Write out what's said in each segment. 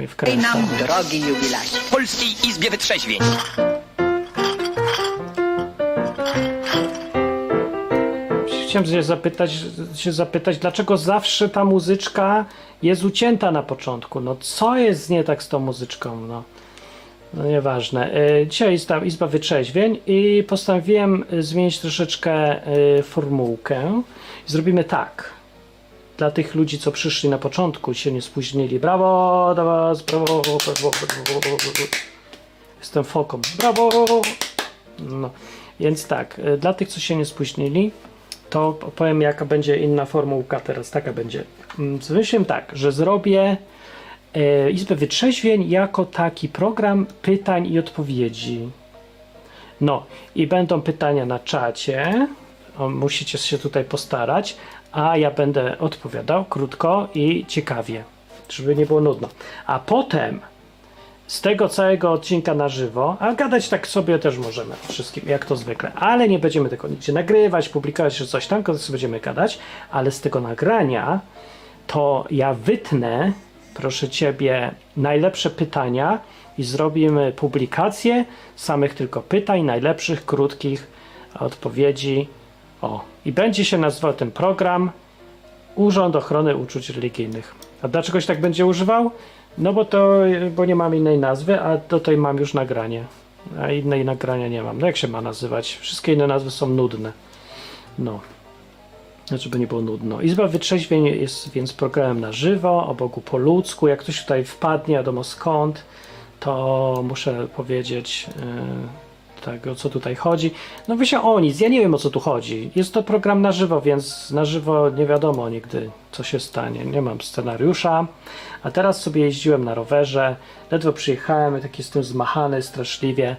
Tej wkręcam. nam drogi jubilacie. Polskiej Izbie Wytrzeźwień. Chciałem się zapytać, się zapytać, dlaczego zawsze ta muzyczka jest ucięta na początku? No co jest nie tak z tą muzyczką? No, no nieważne. E, Dzisiaj jest ta Izba Wytrzeźwień i postanowiłem zmienić troszeczkę e, formułkę. Zrobimy tak. Dla tych ludzi, co przyszli na początku, się nie spóźnili. Brawo dla was, brawo, brawo, brawo. Jestem foką. Brawo! No, więc tak, e, dla tych, co się nie spóźnili, to powiem, jaka będzie inna formułka teraz. Taka będzie. Mm, Wymyśliłem tak, że zrobię e, Izbę Wytrzeźwień jako taki program pytań i odpowiedzi. No, i będą pytania na czacie. Musicie się tutaj postarać, a ja będę odpowiadał krótko i ciekawie, żeby nie było nudno. A potem z tego całego odcinka na żywo, a gadać tak sobie też możemy wszystkim, jak to zwykle, ale nie będziemy tego nigdzie nagrywać, publikować czy coś tam, tylko będziemy gadać, ale z tego nagrania to ja wytnę, proszę Ciebie, najlepsze pytania i zrobimy publikację samych tylko pytań, najlepszych, krótkich odpowiedzi. O, i będzie się nazywał ten program Urząd Ochrony Uczuć Religijnych. A dlaczego się tak będzie używał? No bo to, bo nie mam innej nazwy, a do tej mam już nagranie. A innej nagrania nie mam. No jak się ma nazywać? Wszystkie inne nazwy są nudne. No. Znaczy, by nie było nudno. Izba Wytrzeźwień jest więc programem na żywo, o Bogu po ludzku. Jak ktoś tutaj wpadnie, wiadomo skąd, to muszę powiedzieć yy, tak, o co tutaj chodzi. No się o nic, ja nie wiem o co tu chodzi. Jest to program na żywo, więc na żywo nie wiadomo nigdy, co się stanie. Nie mam scenariusza. A teraz sobie jeździłem na rowerze, ledwo przyjechałem, taki jestem zmachany straszliwie.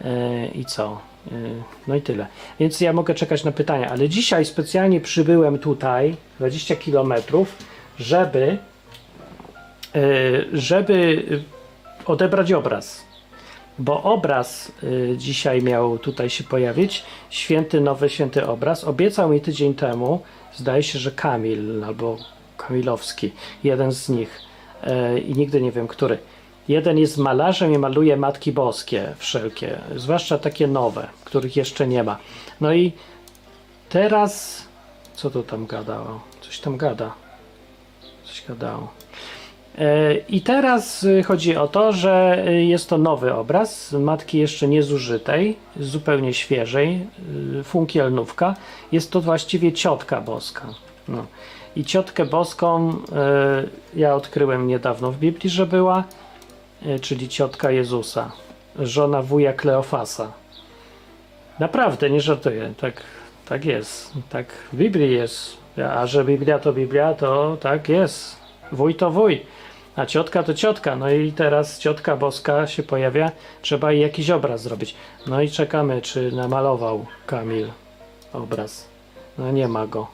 Yy, I co? Yy, no i tyle. Więc ja mogę czekać na pytania, ale dzisiaj specjalnie przybyłem tutaj 20 km, żeby yy, żeby odebrać obraz. Bo obraz yy, dzisiaj miał tutaj się pojawić, święty, nowy święty obraz. Obiecał mi tydzień temu, zdaje się, że Kamil albo Kamilowski, jeden z nich yy, i nigdy nie wiem, który. Jeden jest malarzem i maluje Matki Boskie wszelkie, zwłaszcza takie nowe, których jeszcze nie ma. No i teraz, co tu tam gadało? Coś tam gada. Coś gadało. E, I teraz y, chodzi o to, że y, jest to nowy obraz matki jeszcze niezużytej, zupełnie świeżej, y, funkielnówka. Jest to właściwie ciotka boska. No. I ciotkę boską ja odkryłem niedawno w Biblii, że była, czyli ciotka Jezusa, żona wuja Kleofasa. Naprawdę, nie żartuję, tak, tak jest, tak w Biblii jest. A że Biblia to Biblia, to tak jest. Wuj to wuj. A ciotka to ciotka. No i teraz ciotka boska się pojawia. Trzeba jej jakiś obraz zrobić. No i czekamy, czy namalował Kamil obraz. No nie ma go.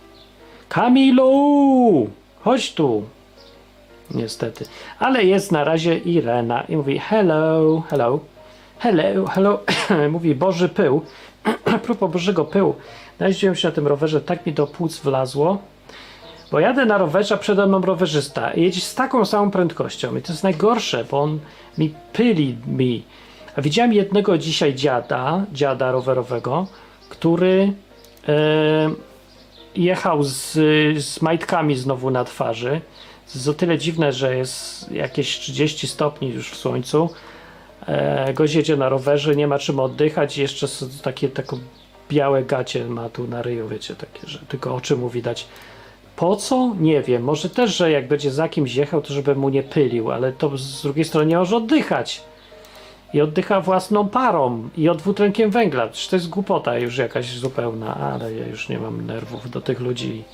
Kamilu! Chodź tu! Niestety. Ale jest na razie Irena i mówi hello, hello, hello, hello. mówi Boży pył. A propos Bożego pyłu. Najeździłem się na tym rowerze, tak mi do płuc wlazło, bo jadę na rowerze, a przede mną rowerzysta jedzie z taką samą prędkością i to jest najgorsze, bo on mi pyli mi. A widziałem jednego dzisiaj dziada, dziada rowerowego, który e, jechał z, z majtkami znowu na twarzy. To jest o tyle dziwne, że jest jakieś 30 stopni już w słońcu. E, gość jedzie na rowerze, nie ma czym oddychać i jeszcze takie, takie białe gacie ma tu na ryju, wiecie, takie, że tylko oczy mu widać. Po co? Nie wiem. Może też, że jak będzie za kimś jechał, to żeby mu nie pylił, ale to z drugiej strony nie może oddychać. I oddycha własną parą i odwutlenkiem węgla. Przecież to jest głupota już jakaś zupełna, ale ja już nie mam nerwów do tych ludzi.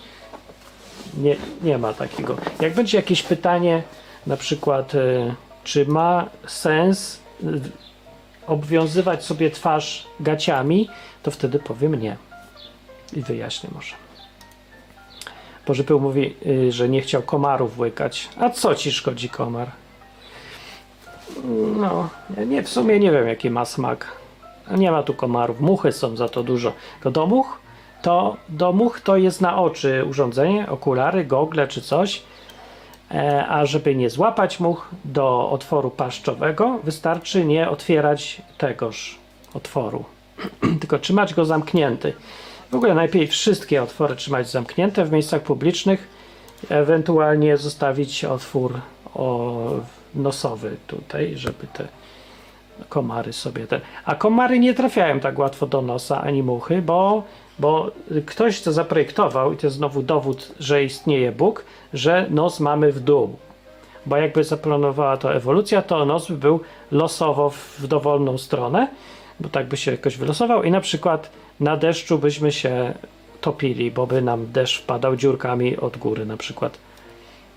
Nie, nie ma takiego. Jak będzie jakieś pytanie, na przykład, y, czy ma sens y, obwiązywać sobie twarz gaciami, to wtedy powiem nie. I wyjaśnię może. Boży Pył mówi, y, że nie chciał komarów łykać. A co ci szkodzi komar? No, nie, w sumie nie wiem jaki ma smak. Nie ma tu komarów, muchy są za to dużo. To do much? To do much to jest na oczy urządzenie, okulary, gogle czy coś. E, a żeby nie złapać much do otworu paszczowego, wystarczy nie otwierać tegoż otworu, tylko trzymać go zamknięty. W ogóle najlepiej wszystkie otwory trzymać zamknięte w miejscach publicznych, ewentualnie zostawić otwór nosowy tutaj, żeby te komary sobie te. A komary nie trafiają tak łatwo do nosa ani muchy, bo, bo ktoś to zaprojektował, i to jest znowu dowód, że istnieje Bóg, że nos mamy w dół. Bo jakby zaplanowała to ewolucja, to nos by był losowo w dowolną stronę, bo tak by się jakoś wylosował i na przykład na deszczu byśmy się topili, bo by nam deszcz wpadał dziurkami od góry na przykład.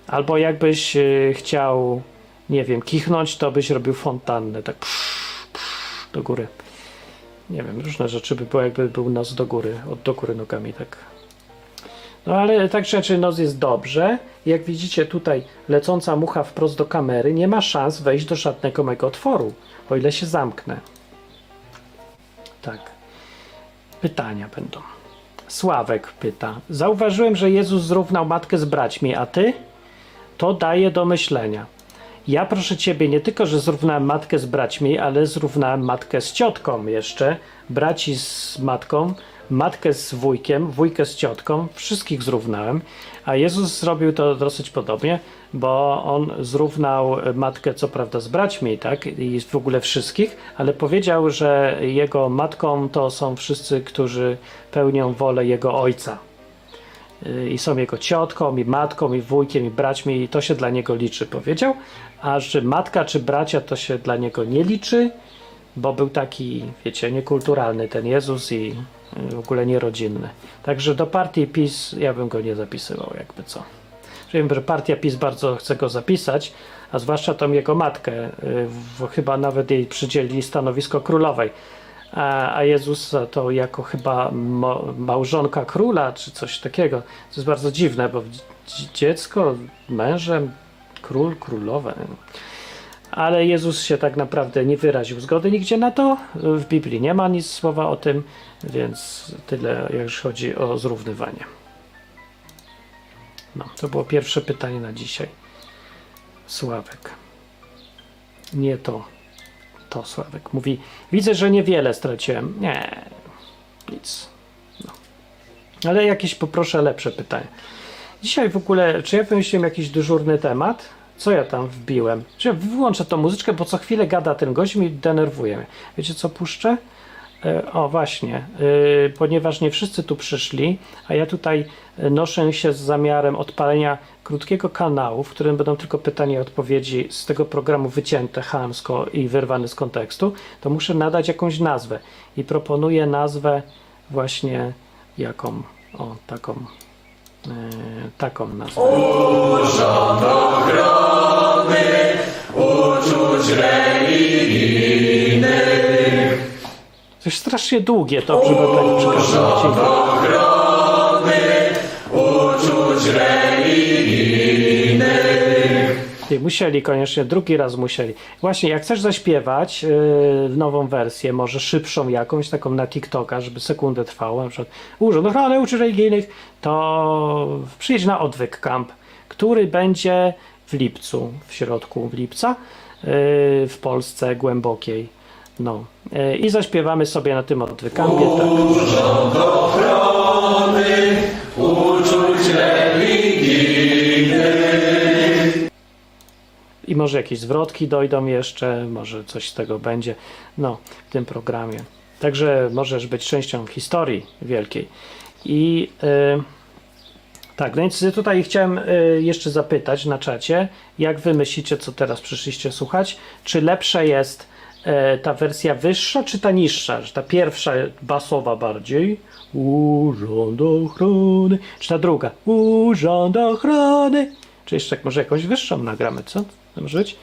Albo jakbyś y, chciał, nie wiem, kichnąć, to byś robił fontannę, tak psz, psz, do góry. Nie wiem, różne rzeczy by było, jakby był nos do góry, od do góry nogami, tak. No ale tak czy inaczej nos jest dobrze. Jak widzicie tutaj lecąca mucha wprost do kamery nie ma szans wejść do żadnego mego otworu, o ile się zamknę. Tak. Pytania będą. Sławek pyta. Zauważyłem, że Jezus zrównał matkę z braćmi, a ty? To daje do myślenia. Ja proszę ciebie, nie tylko, że zrównałem matkę z braćmi, ale zrównałem matkę z ciotką jeszcze, braci z matką, matkę z wujkiem, wujkę z ciotką, wszystkich zrównałem, a Jezus zrobił to dosyć podobnie, bo on zrównał matkę co prawda z braćmi, tak, i w ogóle wszystkich, ale powiedział, że jego matką to są wszyscy, którzy pełnią wolę jego ojca. Y, I są jego ciotką, i matką, i wujkiem, i braćmi, i to się dla niego liczy, powiedział. A że matka czy bracia to się dla niego nie liczy, bo był taki, wiecie, niekulturalny ten Jezus i y, w ogóle nierodzinny. Także do partii PiS ja bym go nie zapisywał, jakby co. Partia PiS bardzo chce go zapisać, a zwłaszcza tą jego matkę, y, chyba nawet jej przydzielili stanowisko królowej. A, a to jako chyba małżonka króla, czy coś takiego. To jest bardzo dziwne, bo dziecko mężem, król, królowe. Ale Jezus się tak naprawdę nie wyraził zgody nigdzie na to. W Biblii nie ma nic słowa o tym, więc tyle, jeśli chodzi o zrównywanie. No, to było pierwsze pytanie na dzisiaj. Sławek. Nie to. To Sławek mówi. Widzę, że niewiele straciłem. Nie, nic. No. Ale jakieś poproszę lepsze pytanie. Dzisiaj w ogóle, czy ja wymyśliłem jakiś dyżurny temat? Co ja tam wbiłem? Czy ja wyłączę tą muzyczkę, bo co chwilę gada ten gość i denerwuje. Wiecie co puszczę? E, o, właśnie, e, ponieważ nie wszyscy tu przyszli, a ja tutaj noszę się z zamiarem odpalenia krótkiego kanału, w którym będą tylko pytania i odpowiedzi z tego programu wycięte chamsko i wyrwane z kontekstu, to muszę nadać jakąś nazwę. I proponuję nazwę właśnie jaką? O, taką. E, taką nazwę. Urząd ochrony Coś strasznie długie to, żeby tak ochrony uczuć religijnych. I musieli koniecznie, drugi raz musieli. Właśnie, jak chcesz zaśpiewać yy, nową wersję, może szybszą jakąś, taką na TikToka, żeby sekundę trwało, na przykład Urząd Ochrony Uczuć Religijnych, to przyjdź na Odwyk Camp, który będzie w lipcu, w środku lipca, yy, w Polsce głębokiej. No. E, I zaśpiewamy sobie na tym odwykampie. Tak. Urząd ochrony uczuć religijnych. I może jakieś zwrotki dojdą jeszcze, może coś z tego będzie, no, w tym programie. Także możesz być częścią historii wielkiej. I e, tak, no więc tutaj chciałem e, jeszcze zapytać na czacie, jak wy myślicie, co teraz przyszliście słuchać, czy lepsze jest ta wersja wyższa czy ta niższa? Czy ta pierwsza basowa bardziej? Urząd ochrony. Czy ta druga? Urząd ochrony. Czy jeszcze może jakąś wyższą nagramy, co? Może być?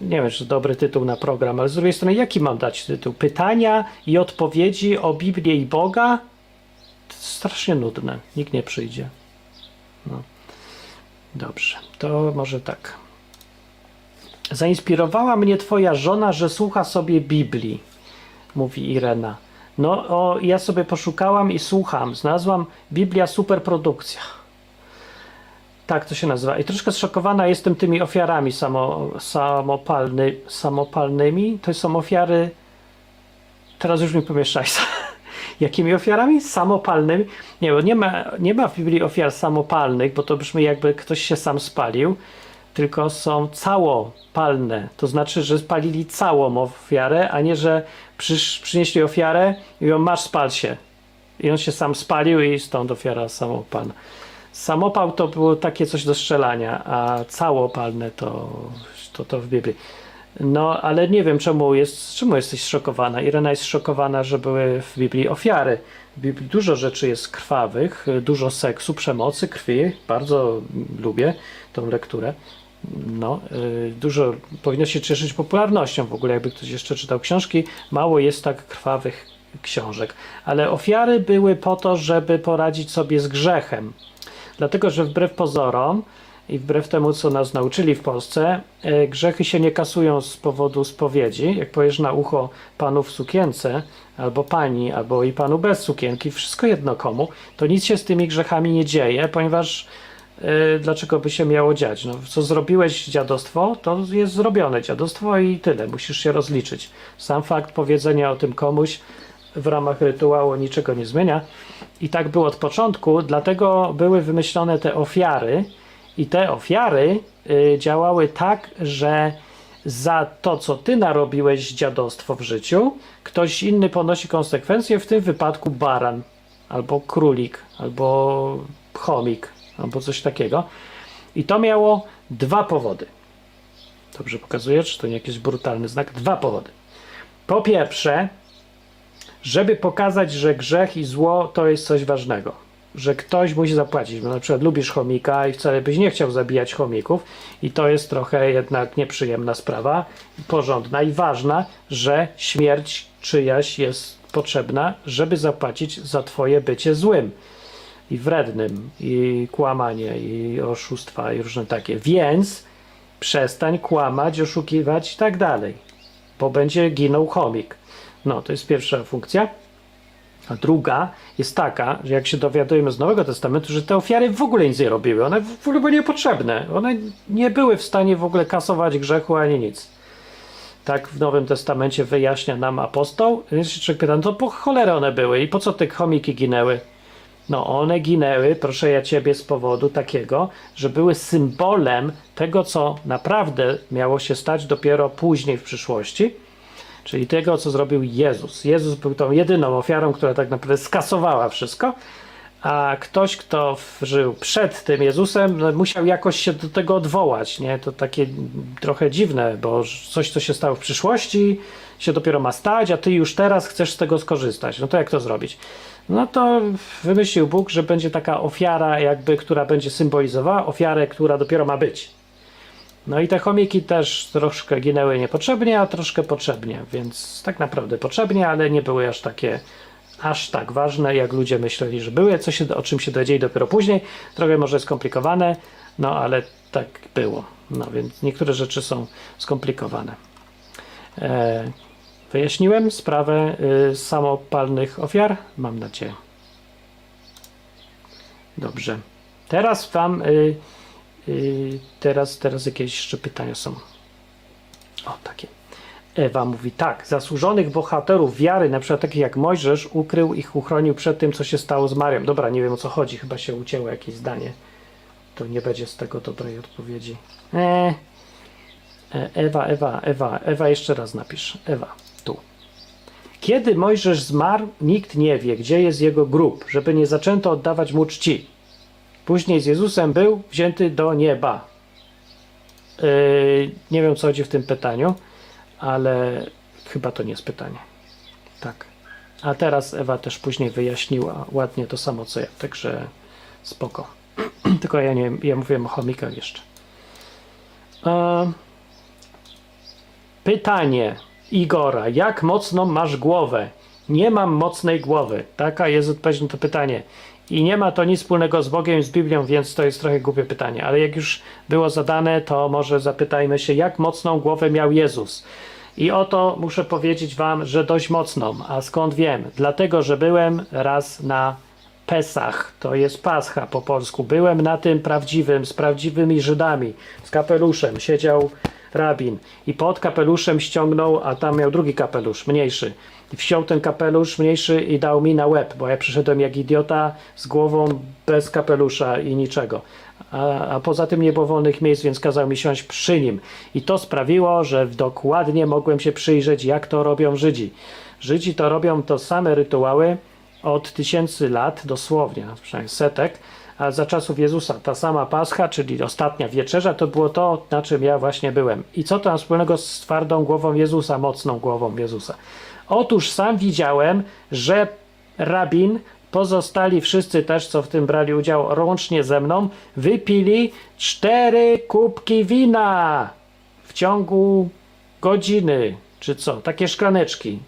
Nie wiem, czy dobry tytuł na program, ale z drugiej strony, jaki mam dać tytuł? Pytania i odpowiedzi o Biblię i Boga? To strasznie nudne. Nikt nie przyjdzie. No. Dobrze, to może tak. Zainspirowała mnie twoja żona, że słucha sobie Biblii, mówi Irena. No, o, ja sobie poszukałam i słucham. Znalazłam Biblia superprodukcja. Tak to się nazywa. I troszkę zszokowana jestem tymi ofiarami samo, samopalny, samopalnymi. To są ofiary. Teraz już mi pomieszczaj. Jakimi ofiarami? Samopalnymi? Nie, bo nie ma, nie ma w Biblii ofiar samopalnych, bo to brzmi jakby ktoś się sam spalił, tylko są całopalne. To znaczy, że spalili całą ofiarę, a nie, że przysz, przynieśli ofiarę i ją masz, spal się. I on się sam spalił i stąd ofiara samopalna. Samopał to było takie coś do strzelania, a całopalne to, to, to w Biblii. No, ale nie wiem, czemu, jest, czemu jesteś zszokowana. Irena jest zszokowana, że były w Biblii ofiary. W Biblii dużo rzeczy jest krwawych, dużo seksu, przemocy, krwi. Bardzo lubię tą lekturę. No, y, dużo powinno się cieszyć popularnością w ogóle, jakby ktoś jeszcze czytał książki. Mało jest tak krwawych książek. Ale ofiary były po to, żeby poradzić sobie z grzechem. Dlatego, że wbrew pozorom i wbrew temu, co nas nauczyli w Polsce, e, grzechy się nie kasują z powodu spowiedzi. Jak powiesz na ucho panu w sukience, albo pani, albo i panu bez sukienki, wszystko jedno komu, to nic się z tymi grzechami nie dzieje, ponieważ dlaczego by się miało dziać? No, co zrobiłeś dziadostwo, to jest zrobione dziadostwo i tyle, musisz się rozliczyć. Sam fakt powiedzenia o tym komuś w ramach rytuału niczego nie zmienia. I tak było od początku, dlatego były wymyślone te ofiary, i te ofiary y, działały tak, że za to, co ty narobiłeś dziadostwo w życiu, ktoś inny ponosi konsekwencje, w tym wypadku baran, albo królik, albo chomik, albo coś takiego. I to miało dwa powody. Dobrze pokazuję, czy to nie jakiś brutalny znak? Dwa powody. Po pierwsze, żeby pokazać, że grzech i zło to jest coś ważnego. Że ktoś musi zapłacić, bo na przykład lubisz chomika i wcale byś nie chciał zabijać chomików, i to jest trochę jednak nieprzyjemna sprawa, porządna i ważna, że śmierć czyjaś jest potrzebna, żeby zapłacić za Twoje bycie złym i wrednym, i kłamanie, i oszustwa, i różne takie. Więc przestań kłamać, oszukiwać i tak dalej, bo będzie ginął chomik. No, to jest pierwsza funkcja. A druga jest taka, że jak się dowiadujemy z Nowego Testamentu, że te ofiary w ogóle nic nie robiły. One w ogóle były niepotrzebne. One nie były w stanie w ogóle kasować grzechu ani nic. Tak w Nowym Testamencie wyjaśnia nam apostoł. Się człowiek pyta, no to po cholerę one były i po co te chomiki ginęły? No one ginęły, proszę ja ciebie, z powodu takiego, że były symbolem tego, co naprawdę miało się stać dopiero później w przyszłości czyli tego, co zrobił Jezus. Jezus był tą jedyną ofiarą, która tak naprawdę skasowała wszystko, a ktoś, kto żył przed tym Jezusem, no, musiał jakoś się do tego odwołać. Nie? To takie trochę dziwne, bo coś, co się stało w przyszłości, się dopiero ma stać, a ty już teraz chcesz z tego skorzystać. No to jak to zrobić? No to wymyślił Bóg, że będzie taka ofiara, jakby, która będzie symbolizowała ofiarę, która dopiero ma być. No i te chomiki też troszkę ginęły niepotrzebnie, a troszkę potrzebnie, więc tak naprawdę potrzebnie, ale nie były aż takie aż tak ważne, jak ludzie myśleli, że były. Co się, o czym się dowiedzieli dopiero później. Trochę może skomplikowane, no ale tak było. No więc niektóre rzeczy są skomplikowane. E, wyjaśniłem sprawę y, samopalnych ofiar? Mam nadzieję. Dobrze. Wam tam y, Yy, teraz, teraz jakieś jeszcze pytania są. O, takie. Ewa mówi tak, zasłużonych bohaterów wiary, na przykład takich jak Mojżesz, ukrył ich, uchronił przed tym, co się stało z Marią. Dobra, nie wiem o co chodzi, chyba się ucięło jakieś zdanie. To nie będzie z tego dobrej odpowiedzi. Eee. Ewa, Ewa, Ewa, Ewa, jeszcze raz napisz. Ewa. Kiedy Mojżesz zmarł, nikt nie wie, gdzie jest jego grób, żeby nie zaczęto oddawać mu czci. Później z Jezusem był wzięty do nieba. Yy, nie wiem, co chodzi w tym pytaniu, ale chyba to nie jest pytanie. Tak. A teraz Ewa też później wyjaśniła ładnie to samo, co ja, także spoko. Tylko ja nie ja mówiłem o chomikach jeszcze. Pytanie Igora. Jak mocno masz głowę? Nie mam mocnej głowy. Taka jest odpowiedź na to pytanie. I nie ma to nic wspólnego z Bogiem, z Biblią, więc to jest trochę głupie pytanie. Ale jak już było zadane, to może zapytajmy się, jak mocną głowę miał Jezus. I oto muszę powiedzieć Wam, że dość mocną. A skąd wiem? Dlatego, że byłem raz na Pesach, to jest Pascha po polsku. Byłem na tym prawdziwym, z prawdziwymi Żydami, z kapeluszem. Siedział rabin i pod kapeluszem ściągnął, a tam miał drugi kapelusz, mniejszy. I wziął ten kapelusz mniejszy i dał mi na łeb, bo ja przyszedłem jak idiota z głową bez kapelusza i niczego. A, a poza tym nie było wolnych miejsc, więc kazał mi siąść przy nim. I to sprawiło, że dokładnie mogłem się przyjrzeć, jak to robią Żydzi. Żydzi to robią to same rytuały od tysięcy lat, dosłownie, przynajmniej setek, a za czasów Jezusa ta sama Pascha, czyli ostatnia wieczerza, to było to, na czym ja właśnie byłem. I co to ma wspólnego z twardą głową Jezusa, mocną głową Jezusa? Otóż sam widziałem, że rabin, pozostali wszyscy też, co w tym brali udział, łącznie ze mną, wypili cztery kubki wina w ciągu godziny, czy co, takie szklaneczki.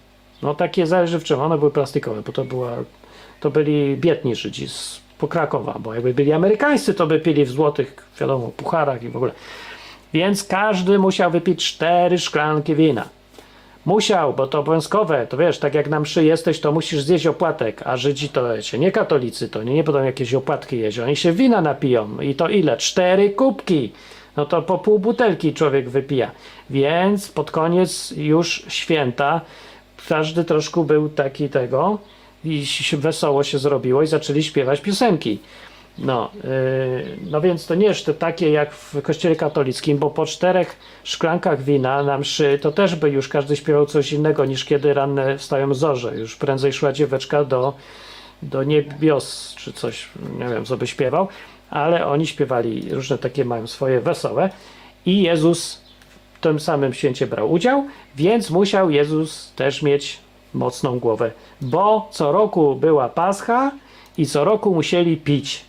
No takie zależy w czym, one były plastikowe, bo to była, to byli biedni Żydzi z po Krakowa, bo jakby byli amerykańscy, to by pili w złotych, wiadomo, pucharach i w ogóle. Więc każdy musiał wypić cztery szklanki wina. Musiał, bo to obowiązkowe. To wiesz, tak jak na mszy jesteś, to musisz zjeść opłatek, a Żydzi to wiecie, nie katolicy, to nie, nie potem jakieś opłatki jeść. Oni się wina napiją i to ile? Cztery kubki. No to po pół butelki człowiek wypija. Więc pod koniec już święta każdy troszkę był taki tego i wesoło się zrobiło i zaczęli śpiewać piosenki. No, yy, no więc to nie jest to takie jak w kościele katolickim, bo po czterech szklankach wina na mszy to też by już każdy śpiewał coś innego niż kiedy ranne wstają zorze. Już prędzej szła dzieweczka do, do niebios czy coś, nie wiem co by śpiewał, ale oni śpiewali różne takie mają swoje wesołe i Jezus w tym samym święcie brał udział, więc musiał Jezus też mieć mocną głowę, bo co roku była Pascha i co roku musieli pić.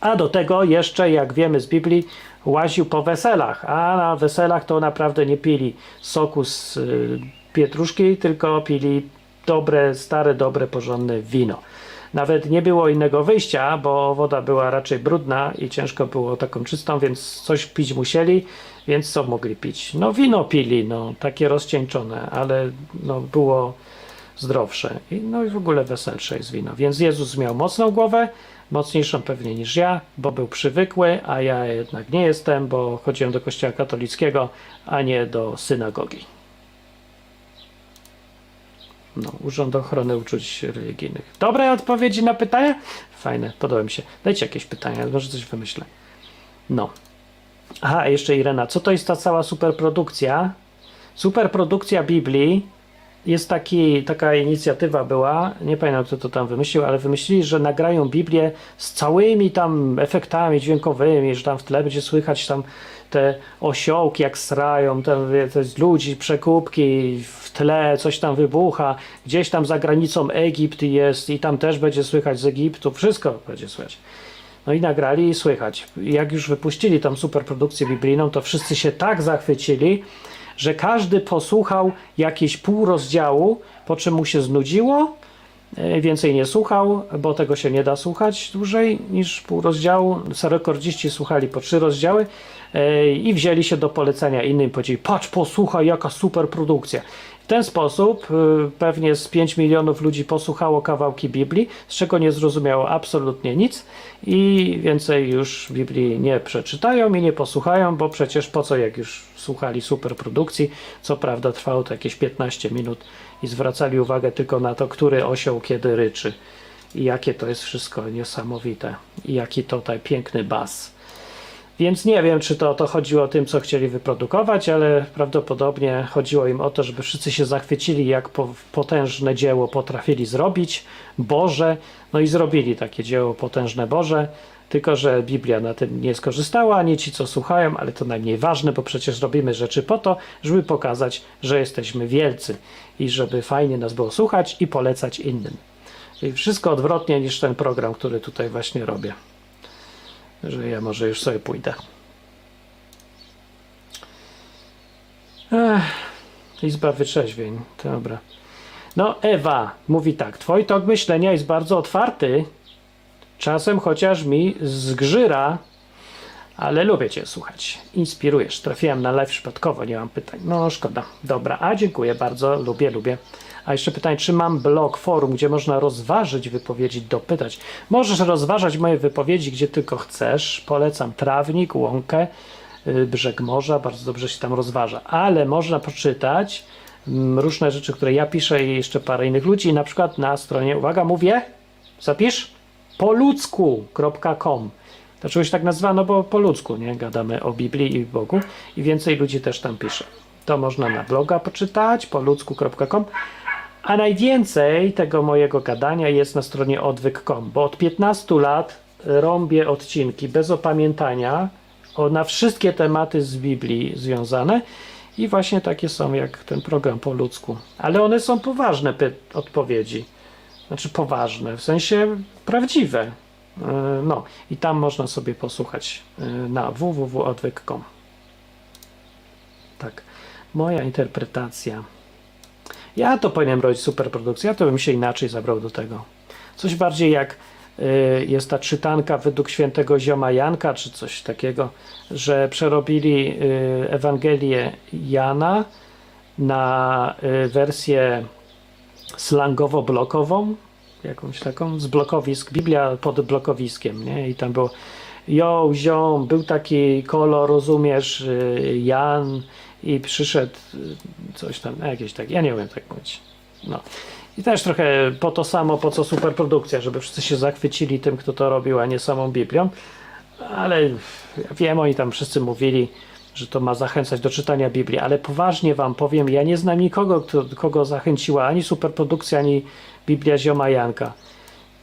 A do tego jeszcze, jak wiemy z Biblii, łaził po weselach, a na weselach to naprawdę nie pili soku z y, pietruszki, tylko pili dobre, stare, dobre, porządne wino. Nawet nie było innego wyjścia, bo woda była raczej brudna i ciężko było taką czystą, więc coś pić musieli, więc co mogli pić? No wino pili, no takie rozcieńczone, ale no było zdrowsze i no i w ogóle weselsze jest wino. Więc Jezus miał mocną głowę, mocniejszą pewnie niż ja, bo był przywykły, a ja jednak nie jestem, bo chodziłem do kościoła katolickiego, a nie do synagogi. No, Urząd Ochrony Uczuć Religijnych. Dobre odpowiedzi na pytania? Fajne, podoba mi się. Dajcie jakieś pytania, może coś wymyślę. No. Aha, jeszcze Irena, co to jest ta cała superprodukcja? Superprodukcja Biblii jest taki, taka inicjatywa była, nie pamiętam kto to tam wymyślił, ale wymyślili, że nagrają Biblię z całymi tam efektami dźwiękowymi, że tam w tle będzie słychać tam te osiołki jak srają, tam jest ludzi, przekupki, w tle coś tam wybucha, gdzieś tam za granicą Egipt jest i tam też będzie słychać z Egiptu, wszystko będzie słychać. No i nagrali i słychać. Jak już wypuścili tam superprodukcję biblijną, to wszyscy się tak zachwycili, że każdy posłuchał jakieś pół rozdziału, po czym mu się znudziło, e, więcej nie słuchał, bo tego się nie da słuchać dłużej niż pół rozdziału. Rekordziści słuchali po trzy rozdziały e, i wzięli się do polecenia innym. Powiedzieli, patrz, posłuchaj, jaka super produkcja. Ten sposób y, pewnie z 5 milionów ludzi posłuchało kawałki Biblii, z czego nie zrozumiało absolutnie nic i więcej już Biblii nie przeczytają i nie posłuchają, bo przecież po co jak już słuchali superprodukcji, co prawda trwało to jakieś 15 minut i zwracali uwagę tylko na to, który osioł kiedy ryczy i jakie to jest wszystko niesamowite i jaki tutaj piękny bas. Więc nie wiem, czy to to chodziło o tym, co chcieli wyprodukować, ale prawdopodobnie chodziło im o to, żeby wszyscy się zachwycili, jak po, potężne dzieło potrafili zrobić, Boże, no i zrobili takie dzieło potężne Boże, tylko że Biblia na tym nie skorzystała, ani ci, co słuchają, ale to najmniej ważne, bo przecież robimy rzeczy po to, żeby pokazać, że jesteśmy wielcy i żeby fajnie nas było słuchać i polecać innym. Wszystko odwrotnie niż ten program, który tutaj właśnie robię że ja może już sobie pójdę. Ech, Izba wytrzeźwień, dobra. No, Ewa mówi tak. Twój tok myślenia jest bardzo otwarty. Czasem chociaż mi zgrzyra, ale lubię Cię słuchać. Inspirujesz. Trafiłem na live przypadkowo, nie mam pytań. No szkoda. Dobra, a dziękuję bardzo. Lubię, lubię. A jeszcze pytanie, czy mam blog, forum, gdzie można rozważyć wypowiedzi, dopytać? Możesz rozważać moje wypowiedzi, gdzie tylko chcesz. Polecam trawnik, łąkę, y, brzeg morza, bardzo dobrze się tam rozważa. Ale można poczytać mm, różne rzeczy, które ja piszę i jeszcze parę innych ludzi, na przykład na stronie, uwaga, mówię, zapisz, poludzku.com. Dlaczego się tak nazywa? No bo po ludzku, nie? Gadamy o Biblii i Bogu i więcej ludzi też tam pisze. To można na bloga poczytać, poludzku.com. A najwięcej tego mojego gadania jest na stronie odwyk.com, bo od 15 lat rąbię odcinki bez opamiętania o, na wszystkie tematy z Biblii związane i właśnie takie są jak ten program po ludzku. Ale one są poważne odpowiedzi. Znaczy poważne, w sensie prawdziwe. Yy, No i tam można sobie posłuchać yy, na www.odwyk.com. Tak, moja interpretacja. Ja to powinienem robić superprodukcję, ja to bym się inaczej zabrał do tego. Coś bardziej jak y, jest ta czytanka według świętego zioma Janka, czy coś takiego, że przerobili y, Ewangelię Jana na y, wersję slangowo-blokową, jakąś taką, z blokowisk, Biblia pod blokowiskiem, nie? I tam było jo, ziom, był taki kolor, rozumiesz, y, Jan i przyszedł y, coś tam, jakieś tak, ja nie umiem tak mówić. No. I też trochę po to samo, po co superprodukcja, żeby wszyscy się zachwycili tym, kto to robił, a nie samą Biblią. Ale wiem, oni tam wszyscy mówili, że to ma zachęcać do czytania Biblii, ale poważnie wam powiem, ja nie znam nikogo, kto, kogo zachęciła ani superprodukcja, ani Biblia Zioma Janka.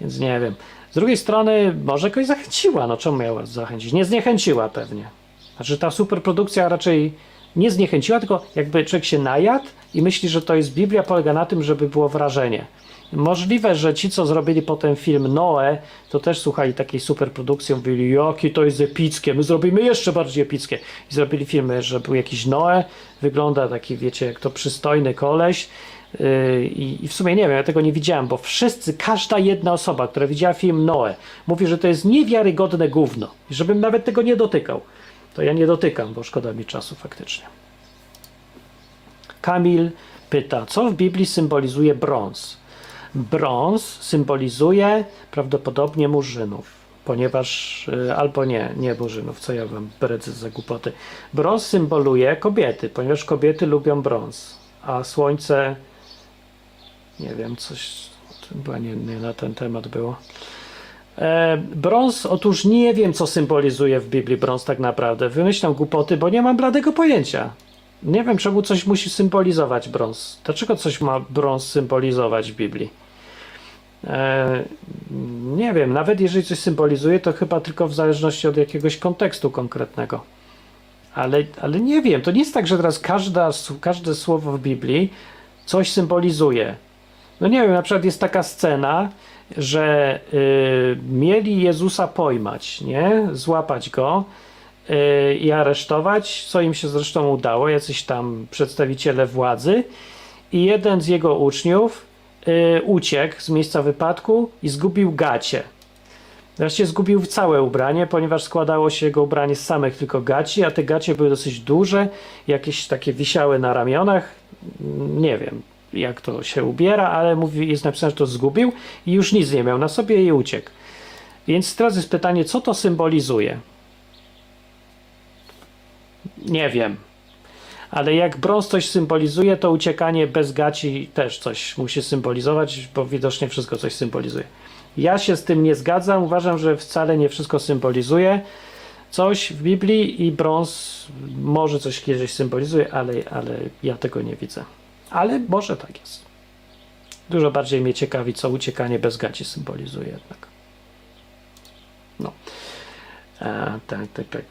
Więc nie wiem. Z drugiej strony, może kogoś zachęciła, no czemu miała zachęcić? Nie zniechęciła pewnie. Znaczy ta superprodukcja raczej nie zniechęciła, tylko jakby człowiek się najadł i myśli, że to jest Biblia, polega na tym, żeby było wrażenie. Możliwe, że ci, co zrobili potem film Noe, to też słuchali takiej superprodukcji, mówili, jakie to jest epickie, my zrobimy jeszcze bardziej epickie. I zrobili filmy, że był jakiś Noe, wygląda taki, wiecie, jak to przystojny koleś, Yy, I, w sumie nie wiem, ja tego nie widziałem, bo wszyscy, każda jedna osoba, która widziała film Noe, mówi, że to jest niewiarygodne gówno. Żebym nawet tego nie dotykał. To ja nie dotykam, bo szkoda mi czasu faktycznie. Kamil pyta, co w Biblii symbolizuje brąz? Brąz symbolizuje prawdopodobnie murzynów, ponieważ, y, albo nie, nie murzynów, co ja wam bredzę za głupoty. Brąz symboluje kobiety, ponieważ kobiety lubią brąz, a słońce, nie wiem, coś, chyba nie, nie na ten temat było. E, brąz, otóż nie wiem, co symbolizuje w Biblii brąz tak naprawdę. Wymyślam głupoty, bo nie mam bladego pojęcia. Nie wiem, czemu coś musi symbolizować brąz. Dlaczego coś ma brąz symbolizować w Biblii? E, nie wiem, nawet jeżeli coś symbolizuje, to chyba tylko w zależności od jakiegoś kontekstu konkretnego. Ale, ale nie wiem, to nie jest tak, że teraz każda, każde słowo w Biblii coś symbolizuje. No nie wiem, na przykład jest taka scena, że y, mieli Jezusa pojmać, nie? Złapać go y, i aresztować, co im się zresztą udało, jacyś tam przedstawiciele władzy i jeden z jego uczniów y, uciekł z miejsca wypadku i zgubił gacie. Wreszcie zgubił całe ubranie, ponieważ składało się jego ubranie z samych tylko gaci, a te gacie były dosyć duże, jakieś takie wisiały na ramionach. Nie wiem, jak to się ubiera, ale mówi, jest napisane, że to zgubił i już nic nie miał na sobie i uciekł. Więc teraz jest pytanie, co to symbolizuje? Nie wiem. Ale jak brąz coś symbolizuje, to uciekanie bez gaci też coś musi symbolizować, bo widocznie wszystko coś symbolizuje. Ja się z tym nie zgadzam. Uważam, że wcale nie wszystko symbolizuje coś w Biblii i brąz może coś kiedyś symbolizuje, ale, ale ja tego nie widzę. Ale może tak jest. Dużo bardziej mnie ciekawi, co uciekanie bez gaci symbolizuje jednak. No. E, tak, tak, tak.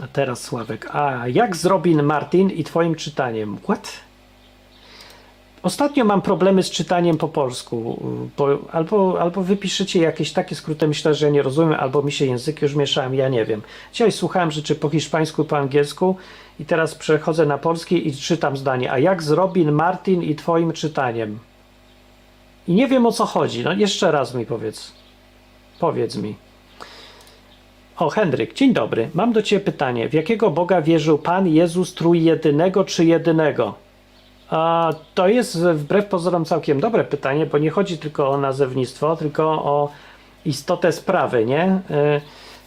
A teraz Sławek. A jak z Robin Martin i twoim czytaniem? What? Ostatnio mam problemy z czytaniem po polsku. Bo, albo, albo wypiszecie jakieś takie skróty, myślę, że ja nie rozumiem, albo mi się języki już mieszałem, ja nie wiem. Dzisiaj słuchałem rzeczy po hiszpańsku po angielsku i teraz przechodzę na polski i czytam zdanie. A jak z Robin Martin i twoim czytaniem? I nie wiem o co chodzi. No jeszcze raz mi powiedz. Powiedz mi. O, Henryk, dzień dobry. Mam do Ciebie pytanie. W jakiego Boga wierzył Pan Jezus trójjedynego czy jedynego? A, to jest wbrew pozorom całkiem dobre pytanie, bo nie chodzi tylko o nazewnictwo, tylko o istotę sprawy, nie? E,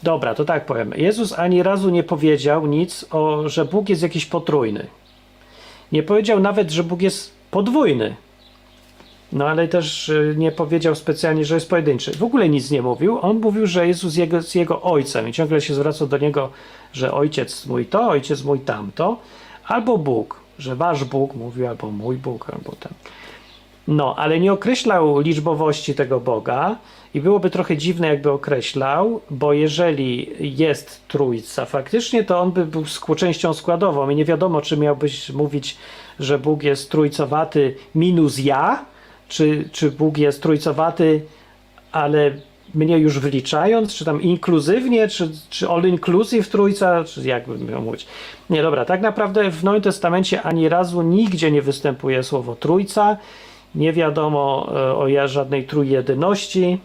dobra, to tak powiem. Jezus ani razu nie powiedział nic o, że Bóg jest jakiś potrójny. Nie powiedział nawet, że Bóg jest podwójny. No ale też y, nie powiedział specjalnie, że jest pojedynczy. W ogóle nic nie mówił. On mówił, że Jezus jego, jest jego ojcem i ciągle się zwracał do niego, że ojciec mój to, ojciec mój tamto, albo Bóg, że wasz Bóg mówił, albo mój Bóg, albo ten. No, ale nie określał liczbowości tego Boga i byłoby trochę dziwne, jakby określał, bo jeżeli jest trójca faktycznie, to on by był częścią składową i nie wiadomo, czy miałbyś mówić, że Bóg jest trójcowaty minus ja, czy, czy Bóg jest trójcowaty, ale mnie już wliczając, czy tam inkluzywnie, czy, czy all inclusive trójca, czy jak bym miał mówić. Nie, dobra, tak naprawdę w Nowym Testamencie ani razu nigdzie nie występuje słowo trójca, nie wiadomo e, o żadnej trójjedyności.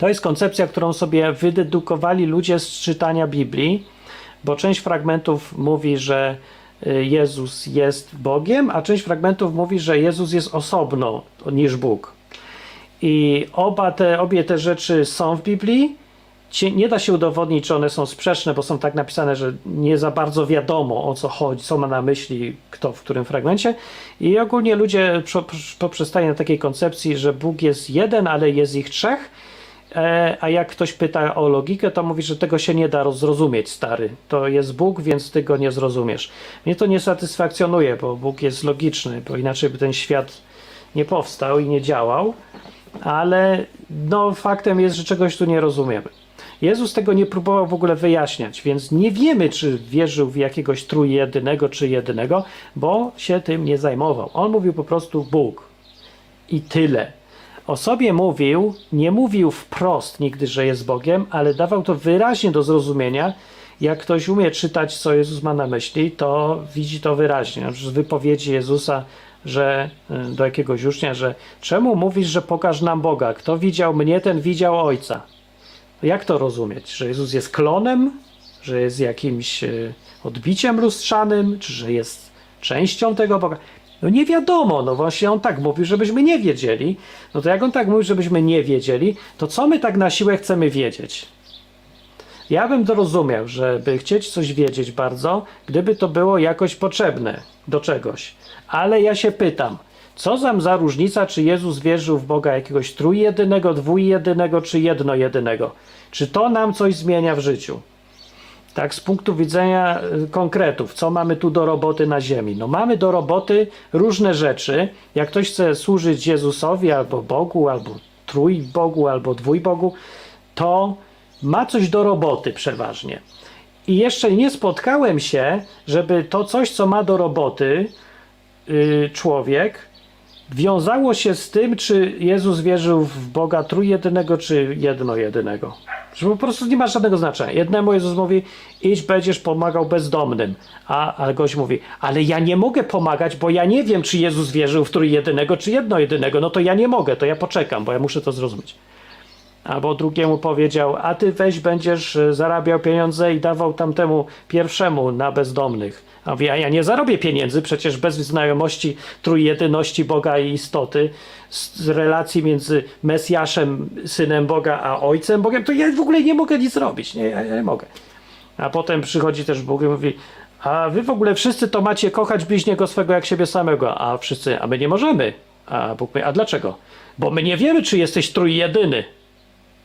To jest koncepcja, którą sobie wydedukowali ludzie z czytania Biblii, bo część fragmentów mówi, że y, Jezus jest Bogiem, a część fragmentów mówi, że Jezus jest osobno niż Bóg. I oba te, obie te rzeczy są w Biblii. Nie da się udowodnić, czy one są sprzeczne, bo są tak napisane, że nie za bardzo wiadomo o co chodzi, co ma na myśli kto w którym fragmencie. I ogólnie ludzie prze- prze- poprzestają na takiej koncepcji, że Bóg jest jeden, ale jest ich trzech. E, a jak ktoś pyta o logikę, to mówi, że tego się nie da zrozumieć, stary. To jest Bóg, więc ty go nie zrozumiesz. Mnie to nie satysfakcjonuje, bo Bóg jest logiczny, bo inaczej by ten świat nie powstał i nie działał. Ale no, faktem jest, że czegoś tu nie rozumiemy. Jezus tego nie próbował w ogóle wyjaśniać, więc nie wiemy, czy wierzył w jakiegoś trójjedynego czy jedynego, bo się tym nie zajmował. On mówił po prostu Bóg. I tyle. O sobie mówił, nie mówił wprost nigdy, że jest Bogiem, ale dawał to wyraźnie do zrozumienia. Jak ktoś umie czytać, co Jezus ma na myśli, to widzi to wyraźnie. Na przykład wypowiedzi Jezusa, że y, do jakiegoś ucznia, że czemu mówisz, że pokaż nam Boga? Kto widział mnie, ten widział Ojca. Jak to rozumieć? Że Jezus jest klonem? Że jest jakimś y, odbiciem lustrzanym? Czy że jest częścią tego Boga? No nie wiadomo, no właśnie on tak mówił, żebyśmy nie wiedzieli. No to jak on tak mówił, żebyśmy nie wiedzieli, to co my tak na siłę chcemy wiedzieć? Ja bym to rozumiał, żeby chcieć coś wiedzieć bardzo, gdyby to było jakoś potrzebne do czegoś. Ale ja się pytam, co tam za różnica, czy Jezus wierzył w Boga jakiegoś trójjedynego, dwójjedynego, czy jednojedynego? Czy to nam coś zmienia w życiu? Tak, z punktu widzenia y, konkretów, co mamy tu do roboty na ziemi? No mamy do roboty różne rzeczy. Jak ktoś chce służyć Jezusowi albo Bogu, albo trójbogu, albo dwójbogu, to ma coś do roboty przeważnie. I jeszcze nie spotkałem się, żeby to coś, co ma do roboty y, człowiek, wiązało się z tym, czy Jezus wierzył w Boga trójjedynego, czy jedno jedynego. Że po prostu nie ma żadnego znaczenia. Jednemu Jezus mówi, idź, będziesz pomagał bezdomnym. A, a gość mówi, ale ja nie mogę pomagać, bo ja nie wiem, czy Jezus wierzył w trójjedynego, czy jedno jedynego. No to ja nie mogę, to ja poczekam, bo ja muszę to zrozumieć. Albo drugiemu powiedział, a ty weź będziesz e, zarabiał pieniądze i dawał tamtemu pierwszemu na bezdomnych. A mówi, a ja nie zarobię pieniędzy, przecież bez znajomości trójjedyności Boga i istoty, z, relacji między Mesjaszem, synem Boga, a ojcem Bogiem, to ja w ogóle nie mogę nic robić, nie, ja nie mogę. A potem przychodzi też Bóg i mówi, a wy w ogóle wszyscy to macie kochać bliźniego swego jak siebie samego, a wszyscy, a my nie możemy. A Bóg mówi, a dlaczego? Bo my nie wiemy, czy jesteś trójjedyny.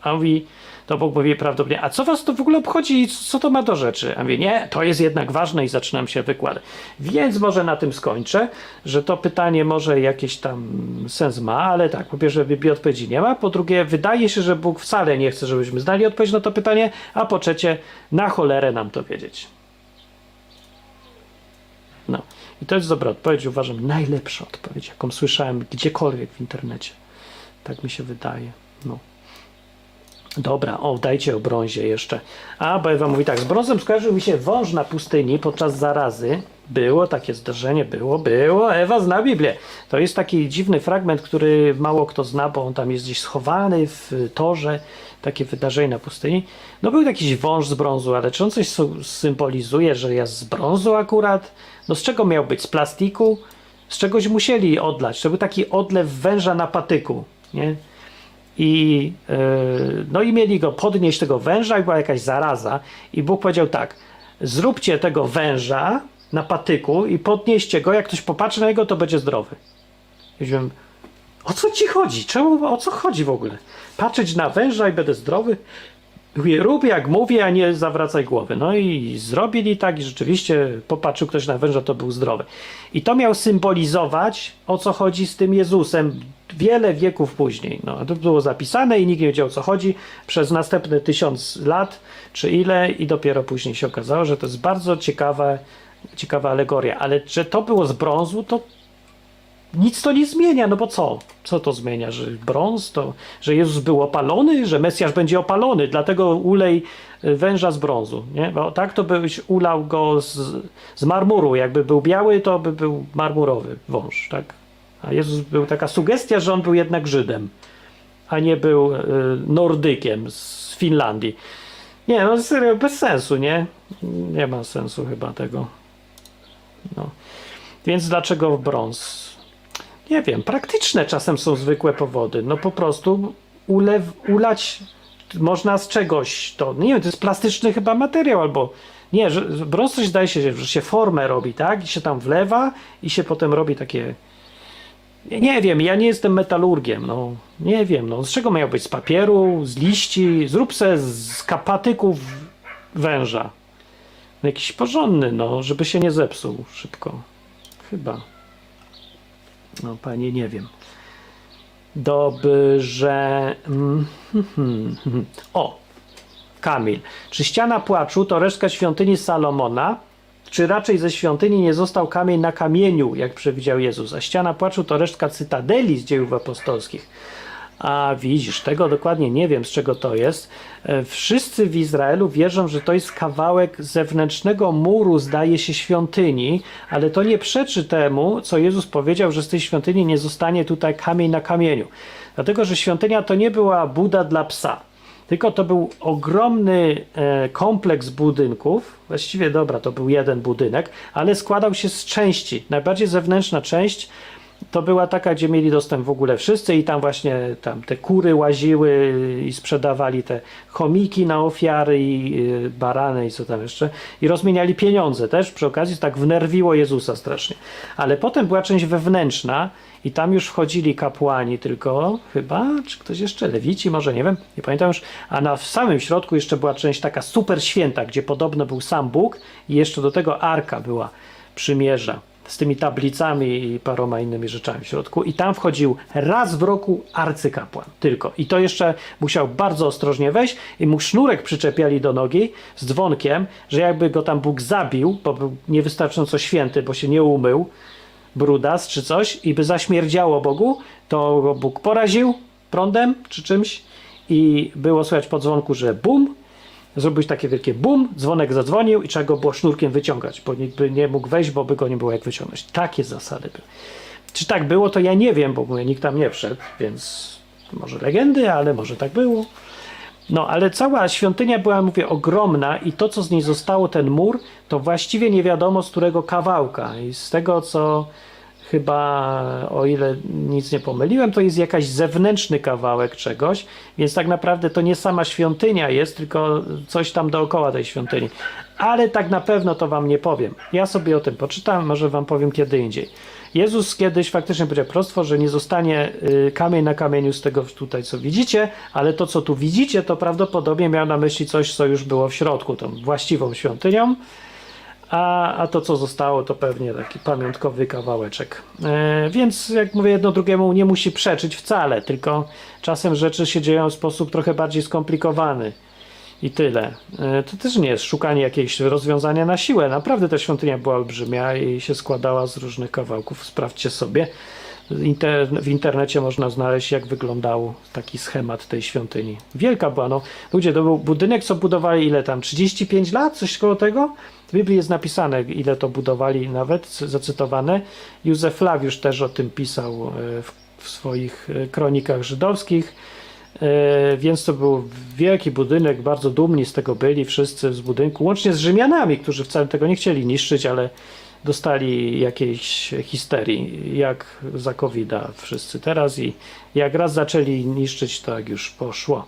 A mówi, to Bóg mówi prawdopodobnie, a co was to w ogóle obchodzi i co to ma do rzeczy? A mówi, nie, to jest jednak ważne i zaczynam się wykładać. Więc może na tym skończę, że to pytanie może jakiś tam sens ma, ale tak, po pierwsze Biblii odpowiedzi nie ma, po drugie wydaje się, że Bóg wcale nie chce, żebyśmy znali odpowiedź na to pytanie, a po trzecie na cholerę nam to wiedzieć. No i to jest dobra odpowiedź, uważam, najlepsza odpowiedź, jaką słyszałem gdziekolwiek w internecie. Tak mi się wydaje. No. Dobra, o, dajcie o brązie jeszcze. A, bo Ewa mówi tak, z brązem skojarzył mi się wąż na pustyni podczas zarazy. Było takie zdarzenie, było, było. Ewa zna Biblię. To jest taki dziwny fragment, który mało kto zna, bo on tam jest gdzieś schowany w torze. Takie wydarzenie na pustyni. No był jakiś wąż z brązu, ale czy on coś symbolizuje, że jest z brązu akurat? No z czego miał być? Z plastiku? Z czegoś musieli odlać. To był taki odlew węża na patyku, nie? I, yy, no i mieli go podnieść tego węża i była jakaś zaraza. I Bóg powiedział tak: zróbcie tego węża na patyku i podnieście go. Jak ktoś popatrzy na niego, to będzie zdrowy. Mówiłem, o co ci chodzi? Czemu, o co chodzi w ogóle? Patrzeć na węża i będę zdrowy? Rób jak mówię, a nie zawracaj głowy. No i zrobili tak i rzeczywiście popatrzył ktoś na węża, to był zdrowy. I to miał symbolizować, o co chodzi z tym Jezusem wiele wieków później. No, to było zapisane i nikt nie wiedział o co chodzi przez następne tysiąc lat, czy ile i dopiero później się okazało, że to jest bardzo ciekawe, ciekawa alegoria. Ale że to było z brązu, to nic to nie zmienia, no bo co? Co to zmienia? Że brąz to, że Jezus był opalony, że Mesjasz będzie opalony, dlatego ulej y, węża z brązu, nie? Bo tak to byś ulał go z, z marmuru, jakby był biały, to by był marmurowy wąż, tak? A Jezus był taka sugestia, że on był jednak Żydem, a nie był y, Nordykiem z Finlandii. Nie, no serio, bez sensu, nie? Nie ma sensu chyba tego. No. Więc dlaczego brąz? Nie wiem, praktyczne czasem są zwykłe powody. No po prostu ulew, ulać można z czegoś to. Nie wiem, to jest plastyczny chyba materiał albo. Nie, że brąz coś zdaje się, że się formę robi, tak? I się tam wlewa i się potem robi takie. Nie, nie wiem, ja nie jestem metalurgiem, no. Nie wiem, no. Z czego miał być? Z papieru, z liści? Zrób se z kapatyków węża. No, jakiś porządny, no, żeby się nie zepsuł szybko. Chyba. No, panie, nie wiem. Dobrze. Mm, hmm, hmm, hmm. O! Kamil. Czy ściana płaczu to resztka świątyni Salomona? Czy raczej ze świątyni nie został kamień na kamieniu, jak przewidział Jezus? A ściana płaczu to resztka cytadeli z dziejów apostolskich. A widzisz, tego dokładnie nie wiem, z czego to jest. E, Wszyscy w Izraelu wierzą, że to jest kawałek zewnętrznego muru, zdaje się, świątyni, ale to nie przeczy temu, co Jezus powiedział, że z tej świątyni nie zostanie tutaj kamień na kamieniu. Dlatego, że świątynia to nie była buda dla psa, tylko to był ogromny e, kompleks budynków. Właściwie, dobra, to był jeden budynek, ale składał się z części. Najbardziej zewnętrzna część to była taka, gdzie mieli dostęp w ogóle wszyscy i tam właśnie tam te kury łaziły i sprzedawali te chomiki na ofiary i y, barany i co tam jeszcze. I rozmieniali pieniądze też przy okazji, tak wnerwiło Jezusa strasznie. Ale potem była część wewnętrzna i tam już wchodzili kapłani tylko chyba, czy ktoś jeszcze, lewici może, nie wiem, nie pamiętam już, a na w samym środku jeszcze była część taka super święta, gdzie podobno był sam Bóg i jeszcze do tego arka była przymierza z tymi tablicami i paroma innymi rzeczami w środku. I tam wchodził raz w roku arcykapłan tylko. I to jeszcze musiał bardzo ostrożnie wejść i mu sznurek przyczepiali do nogi z dzwonkiem, że jakby go tam Bóg zabił, bo był niewystarczająco święty, bo się nie umył, brudas czy coś i by zaśmierdziało Bogu, to go Bóg poraził prądem czy czymś i było słychać po dzwonku, że bum, zrobić takie wielkie bum, dzwonek zadzwonił i trzeba go było sznurkiem wyciągać, bo nikt by nie mógł wejść, bo by go nie było jak wyciągnąć. Takie zasady były. Czy tak było, to ja nie wiem, bo mówię, nikt tam nie wszedł, więc może legendy, ale może tak było. No, ale cała świątynia była, mówię, ogromna i to, co z niej zostało, ten mur, to właściwie nie wiadomo z którego kawałka. I z tego, co chyba, o ile nic nie pomyliłem, to jest jakaś zewnętrzny kawałek czegoś, więc tak naprawdę to nie sama świątynia jest, tylko coś tam dookoła tej świątyni. Ale tak na pewno to wam nie powiem. Ja sobie o tym poczytam, może wam powiem kiedy indziej. Jezus kiedyś faktycznie powiedział prostwo, że nie zostanie y, kamień na kamieniu z tego tutaj, co widzicie, ale to, co tu widzicie, to prawdopodobnie miał na myśli coś, co już było w środku, tą właściwą świątynią, a, a to, co zostało, to pewnie taki pamiątkowy kawałeczek. E, więc, jak mówię, jedno drugiemu nie musi przeczyć wcale, tylko czasem rzeczy się dzieją w sposób trochę bardziej skomplikowany. I tyle. E, To też nie jest szukanie jakiegoś rozwiązania na siłę. Naprawdę ta świątynia była olbrzymia i się składała z różnych kawałków. Sprawdźcie sobie. W internecie można znaleźć, jak wyglądał taki schemat tej świątyni. Wielka była, no. Ludzie, to był budynek, co budowali ile tam? 35 lat? Coś koło tego? W Biblii jest napisane, ile to budowali nawet, zacytowane. Józef Flawiusz też o tym pisał e, w, w swoich e, kronikach żydowskich. E, Więc to był wielki budynek, bardzo dumni z tego byli wszyscy z budynku, łącznie z Rzymianami, którzy wcale tego nie chcieli niszczyć, ale dostali jakiejś histerii, jak za covid wszyscy teraz i jak raz zaczęli niszczyć, to jak już poszło.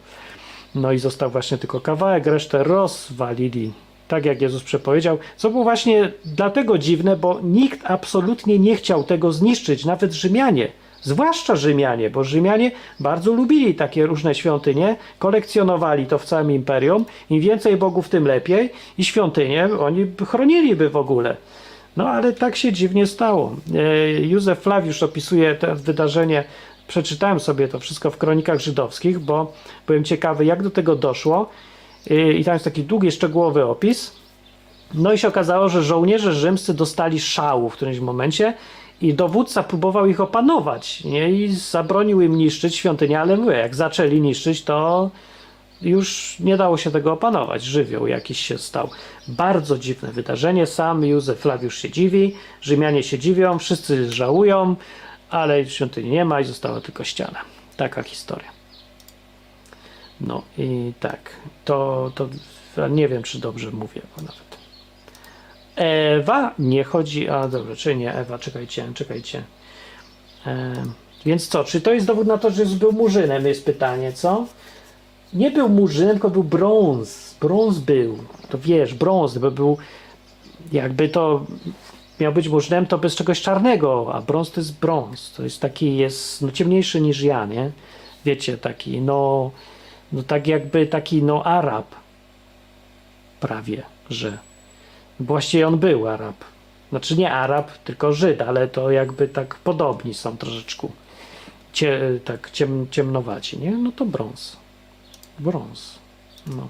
No i został właśnie tylko kawałek, resztę rozwalili, tak jak Jezus przepowiedział, co było właśnie dlatego dziwne, bo nikt absolutnie nie chciał tego zniszczyć, nawet Rzymianie. Zwłaszcza Rzymianie, bo Rzymianie bardzo lubili takie różne świątynie, kolekcjonowali to w całym imperium. Im więcej bogów, tym lepiej. I świątynie oni by chroniliby w ogóle. No ale tak się dziwnie stało. E, Józef Flawiusz opisuje to wydarzenie. Przeczytałem sobie to wszystko w kronikach żydowskich, bo byłem ciekawy, jak do tego doszło. E, I tam jest taki długi, szczegółowy opis. No i się okazało, że żołnierze rzymscy dostali szału w którymś momencie i dowódca próbował ich opanować nie? i zabronił im niszczyć świątynię, ale mówię, jak zaczęli niszczyć, to już nie dało się tego opanować. Żywioł jakiś się stał. Bardzo dziwne wydarzenie. Sam Józef Flawiusz się dziwi, Rzymianie się dziwią, wszyscy żałują, ale świątyni nie ma i została tylko ściana. Taka historia. No i tak, to, to nie wiem, czy dobrze mówię, nawet. Ewa nie chodzi, a dobrze, czy nie, Ewa, czekajcie, czekajcie. E, więc co, czy to jest dowód na to, że był murzynem, jest pytanie, co? Nie był murzynem, tylko był brąz. Brąz był, to wiesz, brąz, bo był, jakby to miał być murzynem, to bez czegoś czarnego, a brąz to jest brąz. To jest taki, jest no, ciemniejszy niż ja, nie? Wiecie, taki, no, no tak jakby taki, no, Arab. Prawie, że. Właściwie on był Arab. Znaczy nie Arab, tylko Żyd, ale to jakby tak podobni są troszeczkę. Cie, tak ciem, ciemnowaci, nie? No to brąz. Brąz. No.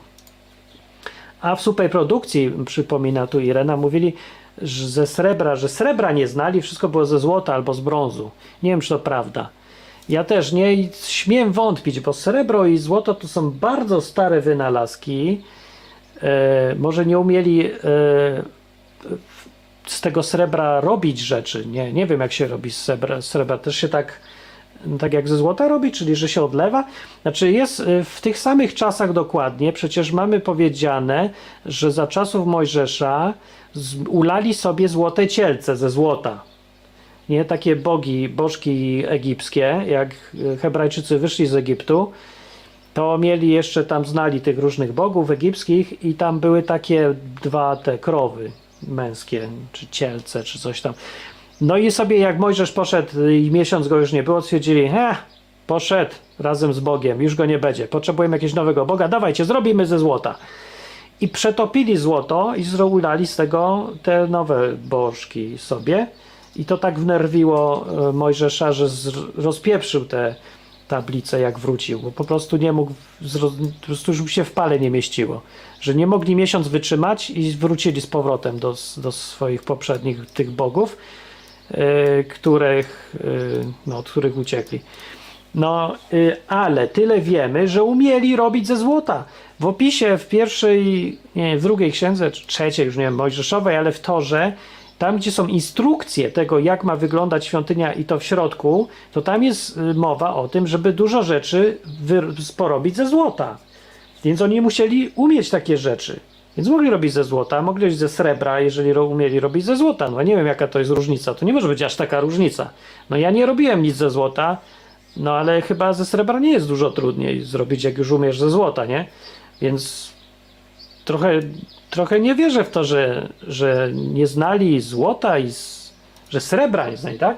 A w superprodukcji, przypomina tu Irena, mówili że ze srebra, że srebra nie znali, wszystko było ze złota albo z brązu. Nie wiem, czy to prawda. Ja też nie i śmiem wątpić, bo srebro i złoto to są bardzo stare wynalazki. E, może nie umieli e, z tego srebra robić rzeczy. Nie, nie wiem, jak się robi z srebra. srebra. Też się tak, tak jak ze złota robi, czyli że się odlewa. Znaczy jest y, w tych samych czasach dokładnie, przecież mamy powiedziane, że za czasów Mojżesza ulali sobie złote cielce ze złota. Nie takie bogi, bożki egipskie, jak y, Hebrajczycy wyszli z Egiptu, to mieli jeszcze tam, znali tych różnych bogów egipskich i tam były takie dwa te krowy męskie, czy cielce, czy coś tam. No i sobie jak Mojżesz poszedł i miesiąc go już nie było, stwierdzili, he, poszedł razem z Bogiem, już go nie będzie, potrzebujemy jakiegoś nowego Boga, dawajcie, zrobimy ze złota. I przetopili złoto i zrobili z tego te nowe bożki sobie. I to tak wnerwiło e, Mojżesza, że rozpieprzył te tablice, jak wrócił, bo po prostu nie mógł, po prostu już się w pale nie mieściło, że nie mogli miesiąc wytrzymać i wrócili z powrotem do, do swoich poprzednich tych bogów, których, e, no, od których uciekli. No, y, ale tyle wiemy, że umieli robić ze złota. W opisie w pierwszej, nie, w drugiej księdze, czy trzeciej, już nie wiem, Mojżeszowej, ale w Torze, tam gdzie są instrukcje tego, jak ma wyglądać świątynia i to w środku, to tam jest y, mowa o tym, żeby dużo rzeczy porobić ze złota. Więc oni musieli umieć takie rzeczy. Więc mogli robić ze złota, mogli robić ze srebra, jeżeli ro- umieli robić ze złota. No nie wiem, jaka to jest różnica. To nie może być aż taka różnica. No ja nie robiłem nic ze złota, no ale chyba ze srebra nie jest dużo trudniej zrobić, jak już umiesz ze złota, nie? Więc trochę, trochę nie wierzę w to, że, że nie znali złota i z, że srebra nie znali, tak?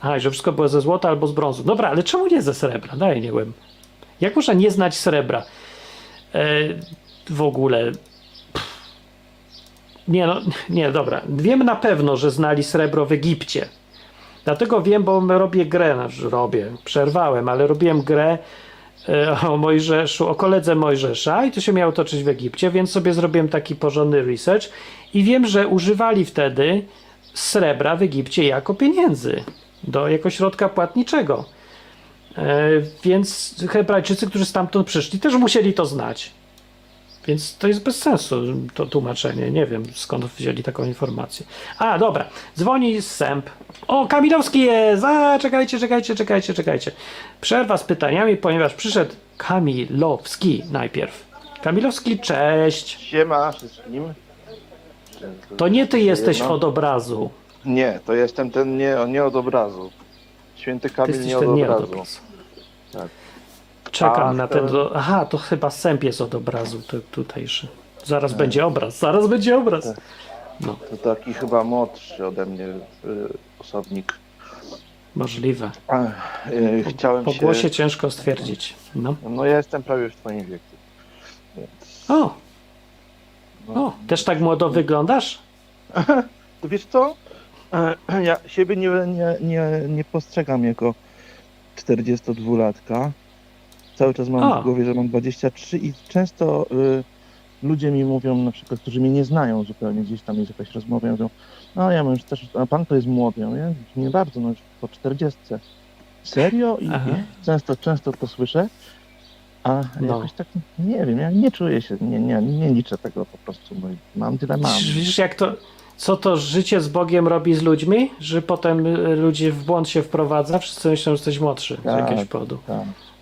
A, i że wszystko było ze złota albo z brązu. Dobra, ale czemu nie ze srebra? Daj, nie wiem. Jak można nie znać srebra? E, w ogóle. Nie, no, nie, dobra. Wiem na pewno, że znali srebro w Egipcie. Dlatego wiem, bo robię grę, znaczy robię, przerwałem, ale robiłem grę e, o Mojżeszu, o koledze Mojżesza i to się miało toczyć w Egipcie, więc sobie zrobiłem taki porządny research i wiem, że używali wtedy srebra w Egipcie jako pieniędzy. do jego środka płatniczego. E, więc Hebrajczycy, którzy stamtąd przyszli, też musieli to znać. Więc to jest bez sensu to tłumaczenie. Nie wiem skąd wzięli taką informację. A, dobra. Dzwoni sęp. O, Kamilowski jest! A, czekajcie, czekajcie, czekajcie, czekajcie. Przerwa z pytaniami, ponieważ przyszedł Kamilowski najpierw. Kamilowski, cześć. Siema wszystkim. To nie ty jesteś Jedno. od obrazu. Nie, to jestem ten nie, nie od obrazu. Święty Ty Kamil jesteś nie od ten nie od obrazu. obrazu. Tak. Czekam A, na ten. Do... Aha, to chyba sęp jest od obrazu to, tutejszy. Zaraz Tak. będzie obraz, zaraz będzie obraz. Tak. No, To taki chyba młodszy ode mnie y, osobnik. możliwe. A, y, chciałem Po się... głosie ciężko stwierdzić. No. No ja jestem prawie w twoim wieku. Więc, O, no. o, też tak młodo wyglądasz? To wiesz co? E, Ja siebie nie, nie, nie, nie postrzegam jako 42-latka. Cały czas mam A. w głowie, że mam 23 i często y, ludzie mi mówią, na przykład, którzy mnie nie znają zupełnie, gdzieś tam jest jakaś rozmowa, mówią, no ja mam już też, a pan to jest młody. Ja mówię, nie bardzo, no już po 40. Serio? I Aha. często, często to słyszę. A No. jakoś tak, nie wiem, ja nie czuję się, nie, nie, nie liczę tego po prostu. No, mam tyle mam. Wiesz, jak to. Co to życie z Bogiem robi z ludźmi? Że potem y, ludzi w błąd się wprowadza? Wszyscy myślą, że jesteś młodszy z Tak. jakiegoś powodu. Tak.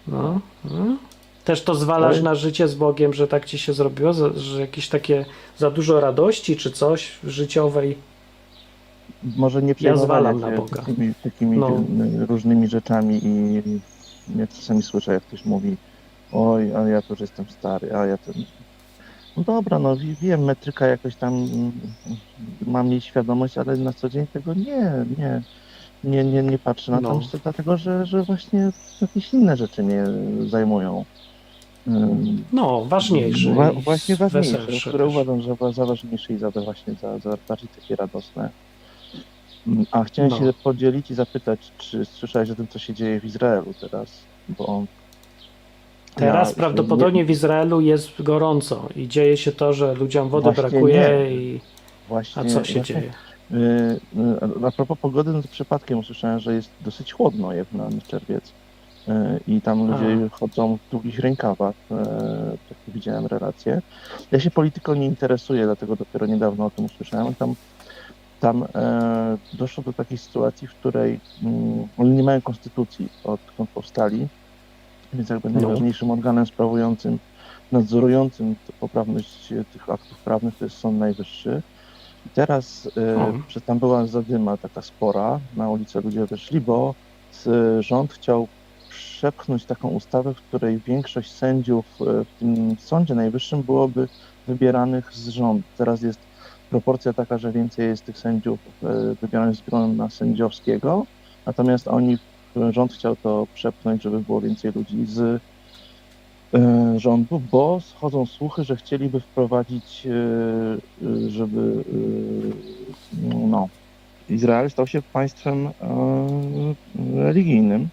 No. no. Też to zwalasz na życie z Bogiem, że tak ci się zrobiło? Że jakieś takie za dużo radości czy coś życiowej? może nie przejmowania się na Boga. takimi, takimi No. y, różnymi rzeczami i ja czasami słyszę, jak ktoś mówi oj, a ja to już jestem stary, a ja to... No dobra, no wi- wiem, metryka jakoś tam mm, mam jej świadomość, ale na co dzień tego nie, nie, nie, nie, nie patrzę na to, No. myślę dlatego, że, że właśnie jakieś inne rzeczy mnie zajmują. No, ważniejsze. Wa- właśnie ważniejsze, weselsze które uważam za, za ważniejsze i za właśnie za, za bardziej takie radosne. A chciałem No. się podzielić i zapytać, czy słyszałeś o tym, co się dzieje w Izraelu teraz? Bo Teraz ja- prawdopodobnie w Izraelu jest gorąco i dzieje się to, że ludziom wody Właśnie brakuje nie. i... Właśnie, A co się właśnie, dzieje? Y, y, A propos pogody, no to przypadkiem usłyszałem, że jest dosyć chłodno na na czerwiec. Y, I tam ludzie chodzą w długich rękawach. Takie widziałem relacje. Ja się polityką nie interesuję, dlatego dopiero niedawno o tym usłyszałem. Tam, tam doszło do takiej sytuacji, w której mm, oni nie mają konstytucji, odkąd powstali, więc jakby No. najważniejszym organem sprawującym, nadzorującym poprawność tych aktów prawnych to jest Sąd Najwyższy. I teraz e, Mhm. że tam była zadyma taka spora, na ulicę ludzie wyszli, bo e, rząd chciał przepchnąć taką ustawę, w której większość sędziów e, w tym Sądzie Najwyższym byłoby wybieranych z rządu. Teraz jest proporcja taka, że więcej jest tych sędziów e, wybieranych z grona sędziowskiego, natomiast oni, rząd chciał to przepchnąć, żeby było więcej ludzi z rządu, bo schodzą słuchy, że chcieliby wprowadzić, e, e, żeby e, no, Izrael stał się państwem e, religijnym.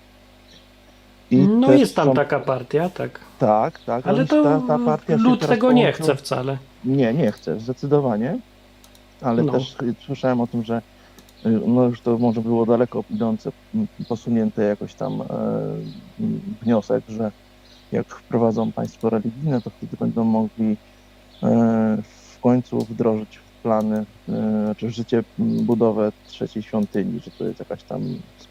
I No jest tam są- taka partia, tak. Tak, tak. Ale to ta, ta partia lud tego nie chce wcale. Nie, nie chce, zdecydowanie. Ale No. też słyszałem o tym, że y, no już to może było daleko idące, posunięte jakoś tam e, wniosek, że jak wprowadzą państwo religijne, to wtedy będą mogli e, w końcu wdrożyć w plany, e, czy w życie budowę trzeciej świątyni, że to jest jakaś tam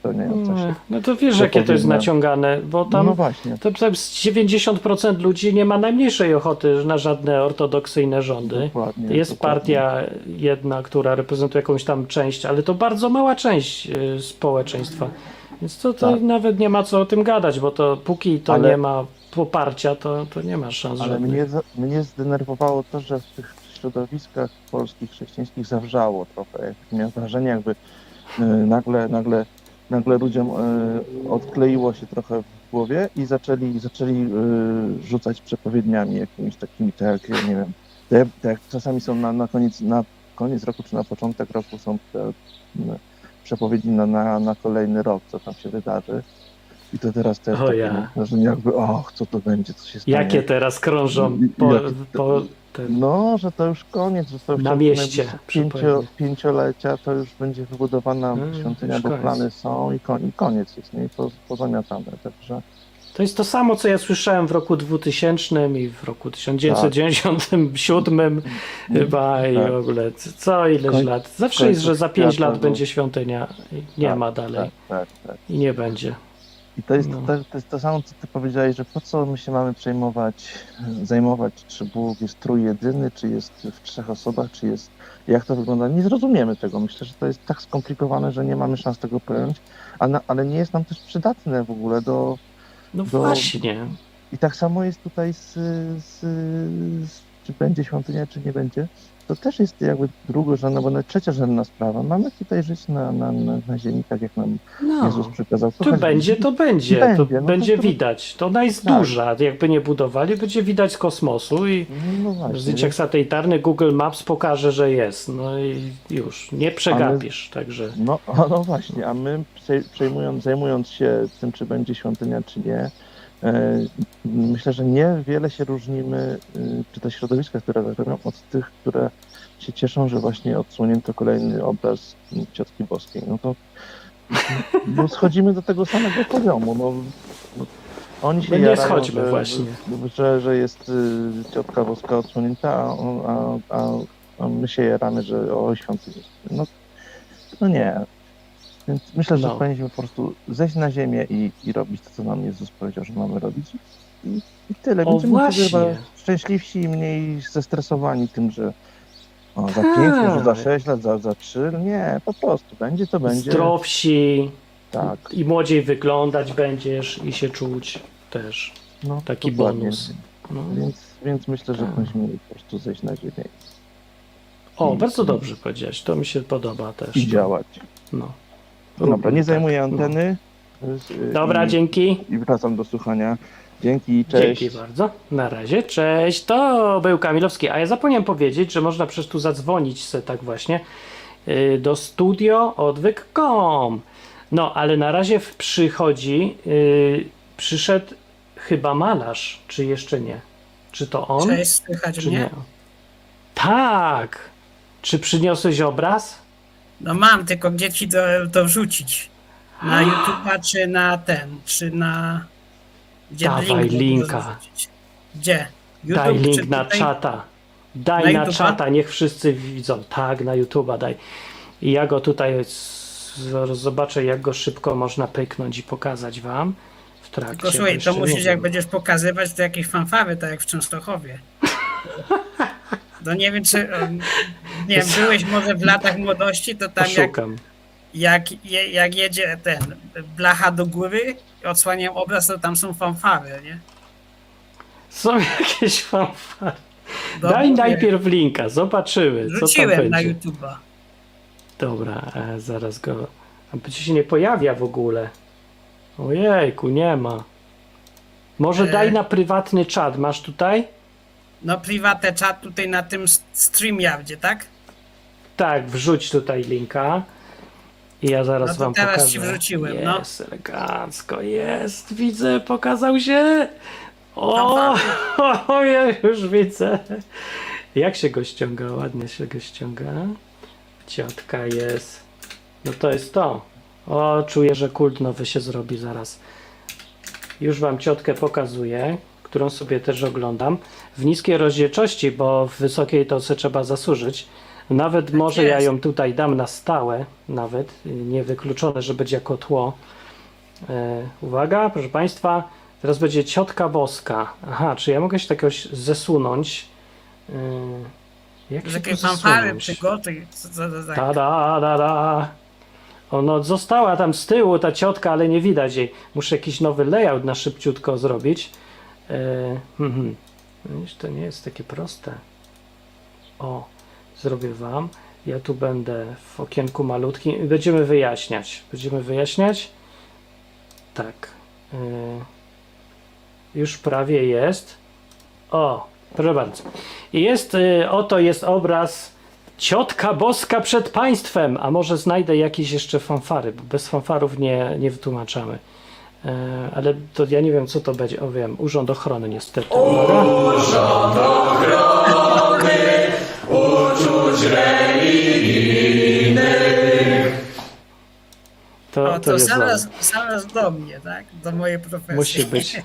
spełniająca się. No to wiesz, jakie to jest naciągane, bo tam no właśnie. to tam z 90% ludzi nie ma najmniejszej ochoty na żadne ortodoksyjne rządy. Dokładnie, Jest dokładnie. partia jedna, która reprezentuje jakąś tam część, ale to bardzo mała część y, społeczeństwa. Więc to, to Tak. nawet nie ma co o tym gadać, bo to póki to Ale- nie ma poparcia, to, to nie ma szans Ale żadnych. mnie, mnie zdenerwowało to, że w tych środowiskach polskich, chrześcijańskich zawrzało trochę. Miałem wrażenie, jakby e, nagle, nagle, nagle ludziom e, odkleiło się trochę w głowie i zaczęli, zaczęli e, rzucać przepowiedniami jakimiś takimi, tak jak, ja nie wiem, jak czasami są na, na, koniec, na koniec roku czy na początek roku są te m, przepowiedzi na, na, na kolejny rok, co tam się wydarzy. I to teraz też O takie ja. wrażenie jakby, och, co to będzie, co się stanie. Jakie teraz krążą po, jakie- po ten, No, że to już koniec, że to już Na mieście, pięcio, pięciolecia to już będzie wybudowana Mm, świątynia, bo plany są i, kon, i koniec jest, nie? I po, pozamiatane, także To jest to samo, co ja słyszałem w roku 2000 i w roku 1997 chyba i Tak. w ogóle co ileś Koń- lat. Zawsze jest, że za 5 świata, lat no. będzie świątynia i nie Tak, ma dalej tak, tak, tak. i nie będzie. I to jest, No. to, to jest to samo, co ty powiedziałeś, że po co my się mamy przejmować, zajmować, czy Bóg jest trójjedyny, czy jest w trzech osobach, czy jest, jak to wygląda. Nie zrozumiemy tego. Myślę, że to jest tak skomplikowane, że nie mamy szans tego pojąć, a na, ale nie jest nam też przydatne w ogóle do... No Do- właśnie. I tak samo jest tutaj z, z, z czy będzie świątynia, czy nie będzie. To też jest jakby drugorzędna, bo nawet trzeciorzędna sprawa. Mamy tutaj żyć na, na, na, na ziemi, tak jak nam No. Jezus przykazał. Tu Kochać będzie, to będzie. Będzie, to no to- będzie to- widać. To ona jest Tak. duża. Jakby nie budowali, będzie widać z kosmosu i No w właśnie. zdjęciach satelitarnych Google Maps pokaże, że jest. No i już. Nie przegapisz. Także No, no właśnie, a my prze- przejmując, zajmując się tym, czy będzie świątynia, czy nie, myślę, że niewiele się różnimy, y, czy te środowiska, które tak robią, od tych, które się cieszą, że właśnie odsłonięto kolejny obraz Ciotki Boskiej. No to no, schodzimy do tego samego poziomu. No, no, oni się No nie jarają, schodźmy że, właśnie. Że, że jest y, Ciotka Boska odsłonięta, a, a, a, a my się jaramy, że o świątyni. No, no nie. Więc myślę, że No. powinniśmy po prostu zejść na ziemię i, i robić to, co nam Jezus powiedział, że mamy robić. I, i tyle. O, Będziemy chyba szczęśliwsi i mniej zestresowani tym, że o, za Tak. 5 lat, że za 6 lat, za, za 3. Nie, po prostu będzie to będzie. zdrowsi Tak. i młodziej wyglądać będziesz i się czuć też. No, Taki bonus. No. Więc, więc myślę, że Tak. powinniśmy po prostu zejść na ziemię O, i- bardzo dobrze powiedziałeś. To mi się podoba też. i działać. No. Dobra, Róbmy nie tak. zajmuję No. anteny. Y, Dobra, i, dzięki. I wracam do słuchania. Dzięki, cześć. Dzięki bardzo. Na razie. Cześć. To był Kamilowski. A ja zapomniałem powiedzieć, że można przecież tu zadzwonić se tak właśnie yy, do studio odwyk.com. No, ale na razie w przychodzi, yy, przyszedł chyba malarz, czy jeszcze nie? Czy to on? Cześć, słychać Czy mnie? nie? Tak. Czy przyniosłeś obraz? No mam, tylko gdzie ci to, to wrzucić? Na YouTube'a czy na ten, czy na... Gdzie Dawaj link linka. wrzucić? Gdzie? Daj YouTube link czy na tutaj? czata. Daj Na na, YouTube'a? czata, niech wszyscy widzą. Tak, na YouTube'a daj. I ja go tutaj z- zobaczę, jak go szybko można pyknąć i pokazać wam w trakcie. Tylko bo słuchaj, jeszcze to musisz, jak będziesz pokazywać, to jakieś fanfary, tak jak w Częstochowie. No nie wiem, czy... Nie wiem, byłeś może w latach młodości, to tam jak, jak, jak jedzie ten blacha do góry, odsłaniam obraz, to tam są fanfary, nie? Są jakieś fanfary. Daj najpierw linka, zobaczymy, co tam Rzuciłem na będzie. YouTube'a. Dobra, e, zaraz go... A przecież się nie pojawia w ogóle. Ojejku, nie ma. Może E. daj na prywatny czat, masz tutaj? No private chat tutaj na tym StreamYardzie, tak? Tak, wrzuć tutaj linka. I ja zaraz No to wam teraz pokażę. ci wrzuciłem, no. jest, elegancko, jest, widzę, pokazał się. O, o, ja już widzę. Jak się go ściąga? Ładnie się go ściąga. Ciotka jest. No to jest to. O, czuję, że kult nowy się zrobi zaraz. Już wam ciotkę pokazuję, którą sobie też oglądam. W niskiej rozdzielczości, bo w wysokiej to se trzeba zasłużyć. Nawet może ja jest. ją tutaj dam na stałe, nawet niewykluczone, że będzie jako tło. E, uwaga, proszę Państwa, teraz będzie ciotka boska. Aha, czy ja mogę się takoś zesunąć? E, jak Takie fanfary przygotuj. Tak. Ta da da da. Ono została tam z tyłu ta ciotka, ale nie widać jej. Muszę jakiś nowy layout na szybciutko zrobić. E, mhm. Widzisz, to nie jest takie proste. O, zrobię wam. Ja tu będę w okienku malutkim i będziemy wyjaśniać. Będziemy wyjaśniać. Tak. E, już prawie jest. O, proszę bardzo. Jest, y, oto jest obraz Ciotka Boska przed państwem. A może znajdę jakieś jeszcze fanfary, bo bez fanfarów nie, nie wytłumaczamy. E, ale to ja nie wiem, co to będzie. O wiem, Urząd Ochrony niestety. Uwaga. To, O, to to zaraz, zaraz do mnie, tak? Do mojej profesji. Musi być.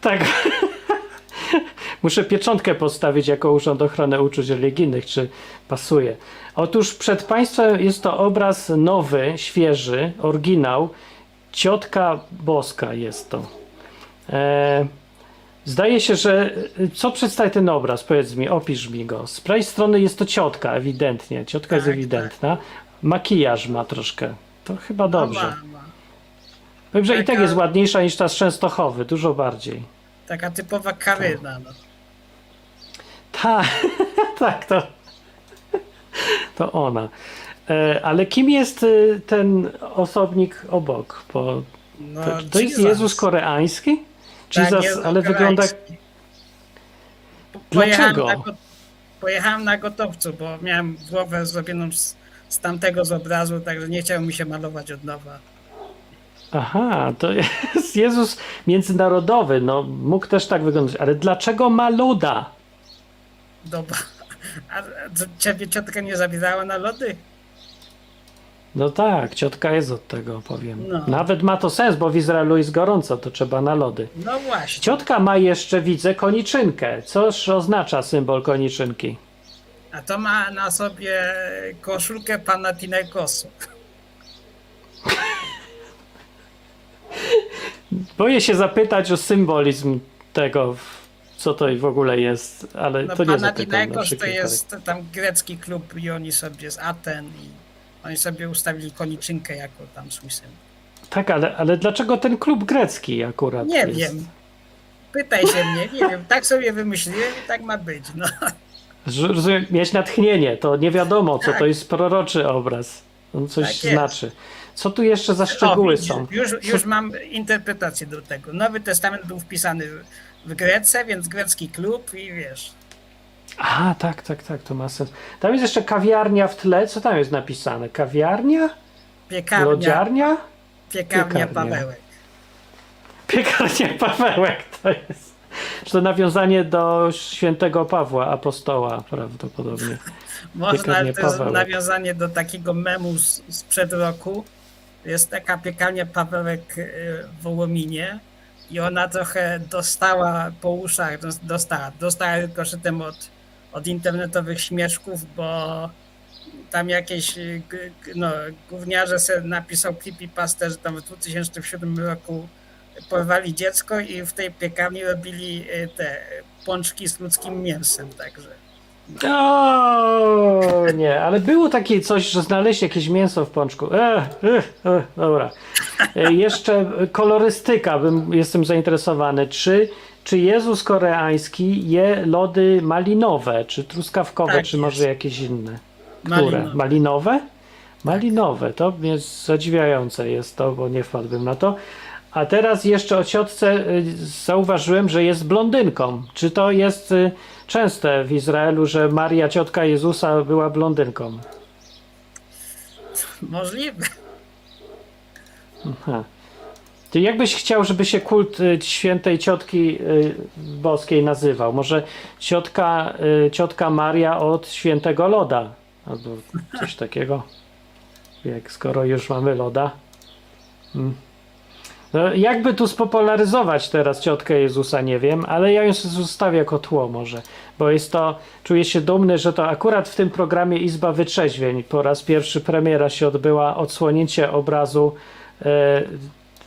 Tak. Muszę pieczątkę postawić jako Urząd Ochrony Uczuć Religijnych, czy pasuje. Otóż przed Państwem jest to obraz nowy, świeży, oryginał. Ciotka Boska jest to. E, zdaje się, że. Co przedstawia ten obraz? Powiedz mi, opisz mi go. Z prawej strony jest to ciotka, ewidentnie. Ciotka jest Tak, ewidentna. Makijaż ma troszkę. To chyba dobrze. No. Powiem, że i tak jest ładniejsza niż ta z Częstochowy, dużo bardziej. Taka typowa karyna. No. Tak, tak, to, to ona. E, ale kim jest y, ten osobnik obok? Bo No, to, to jest. Jezus koreański? Tak, Jesus, Jezus ale wygląda. Pojechałem Dlaczego? na, pojechałem na gotowcu, bo miałem głowę zrobioną z, z tamtego z obrazu, także nie chciało mi się malować od nowa. Aha, to jest Jezus międzynarodowy. No, mógł też tak wyglądać, ale dlaczego ma loda? Dobra. A ciebie ciotka nie zabierała na lody? No tak, ciotka jest od tego, powiem. No. Nawet ma to sens, bo w Izraelu jest gorąco, to trzeba na lody. No właśnie. Ciotka ma jeszcze, widzę, koniczynkę. Coż oznacza symbol koniczynki? A to ma na sobie koszulkę Panathinaikosu. Boję się zapytać o symbolizm tego, co to w ogóle jest, ale No to nie zapytam. Panathinaikos to jest tam grecki klub i oni sobie z Aten i oni sobie ustawili koniczynkę jako tam symbol. Tak, ale, ale dlaczego ten klub grecki akurat Nie jest? wiem. Pytaj się mnie, nie wiem. Tak sobie wymyśliłem i tak ma być. No. Rozumiem, mieć natchnienie, to nie wiadomo, co Tak. to jest proroczy obraz. On coś Tak znaczy. Co tu jeszcze za szczegóły O, widzisz, są? Już, już mam interpretację do tego. Nowy Testament był wpisany w Grece, więc grecki klub i wiesz. A, tak, tak, tak, to ma sens. Tam jest jeszcze kawiarnia w tle. Co tam jest napisane? Kawiarnia? Piekarnia, Lodziarnia? piekarnia piekarnia. Pawełek. Piekarnia Pawełek to jest. Czy to nawiązanie do świętego Pawła, apostoła prawdopodobnie. Można, to jest Pawełek. nawiązanie do takiego memu z, sprzed roku. Jest taka piekarnia Pawełek y, w Wołominie i ona trochę dostała po uszach, dos- dostała, dostała tylko szytem od, od internetowych śmieszków, bo tam jakieś y, no, gówniarze se napisał creepypastę, że tam w 2007 roku porwali dziecko i w tej piekarni robili y, te pączki z ludzkim mięsem, także. O, nie, ale było takie coś, że znaleźli jakieś mięso w pączku. E, e, e, dobra. Jeszcze kolorystyka, bym, jestem zainteresowany. Czy, czy Jezus koreański je lody malinowe, czy truskawkowe, Tak czy jest. może jakieś inne? Które? Malinowe. Malinowe? Malinowe, to jest zadziwiające jest to, bo nie wpadłbym na to. A teraz jeszcze o ciotce y, zauważyłem, że jest blondynką. Czy to jest y, częste w Izraelu, że Maria, ciotka Jezusa, była blondynką? Możliwe. Aha. Ty jakbyś chciał, żeby się kult y, świętej ciotki y, boskiej nazywał? Może ciotka, y, ciotka Maria od świętego loda? Albo coś takiego. Jak skoro już mamy loda. Hmm. No, jakby tu spopularyzować teraz ciotkę Jezusa, nie wiem, ale ja ją zostawię jako tło może, bo jest to, czuję się dumny, że to akurat w tym programie Izba Wytrzeźwień po raz pierwszy premiera się odbyła, odsłonięcie obrazu e,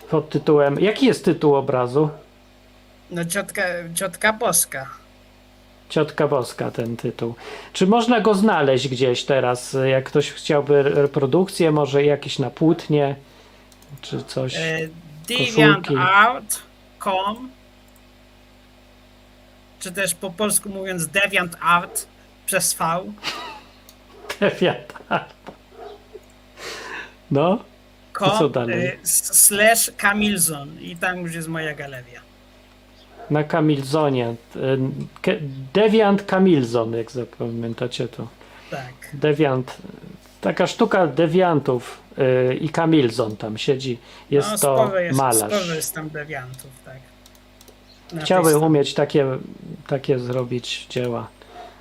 pod tytułem, jaki jest tytuł obrazu? No ciotka, ciotka boska. Ciotka Boska ten tytuł. Czy można go znaleźć gdzieś teraz, jak ktoś chciałby reprodukcję, może jakieś na płótnie, czy coś? E. DeviantArt.com czy też po polsku mówiąc DeviantArt przez V. Dewiata. No, Co dalej? s- slash Camilzon i tam już jest moja galeria. na Kamilzonie. Ke- Deviant Kamilzon, jak zapamiętacie to. Tak. Deviant Taka sztuka dewiantów yy, i Kamilzon tam siedzi. Jest no, to jest, malarz. Sporo jest tam dewiantów, tak. Na Chciałbym umieć takie, takie zrobić dzieła,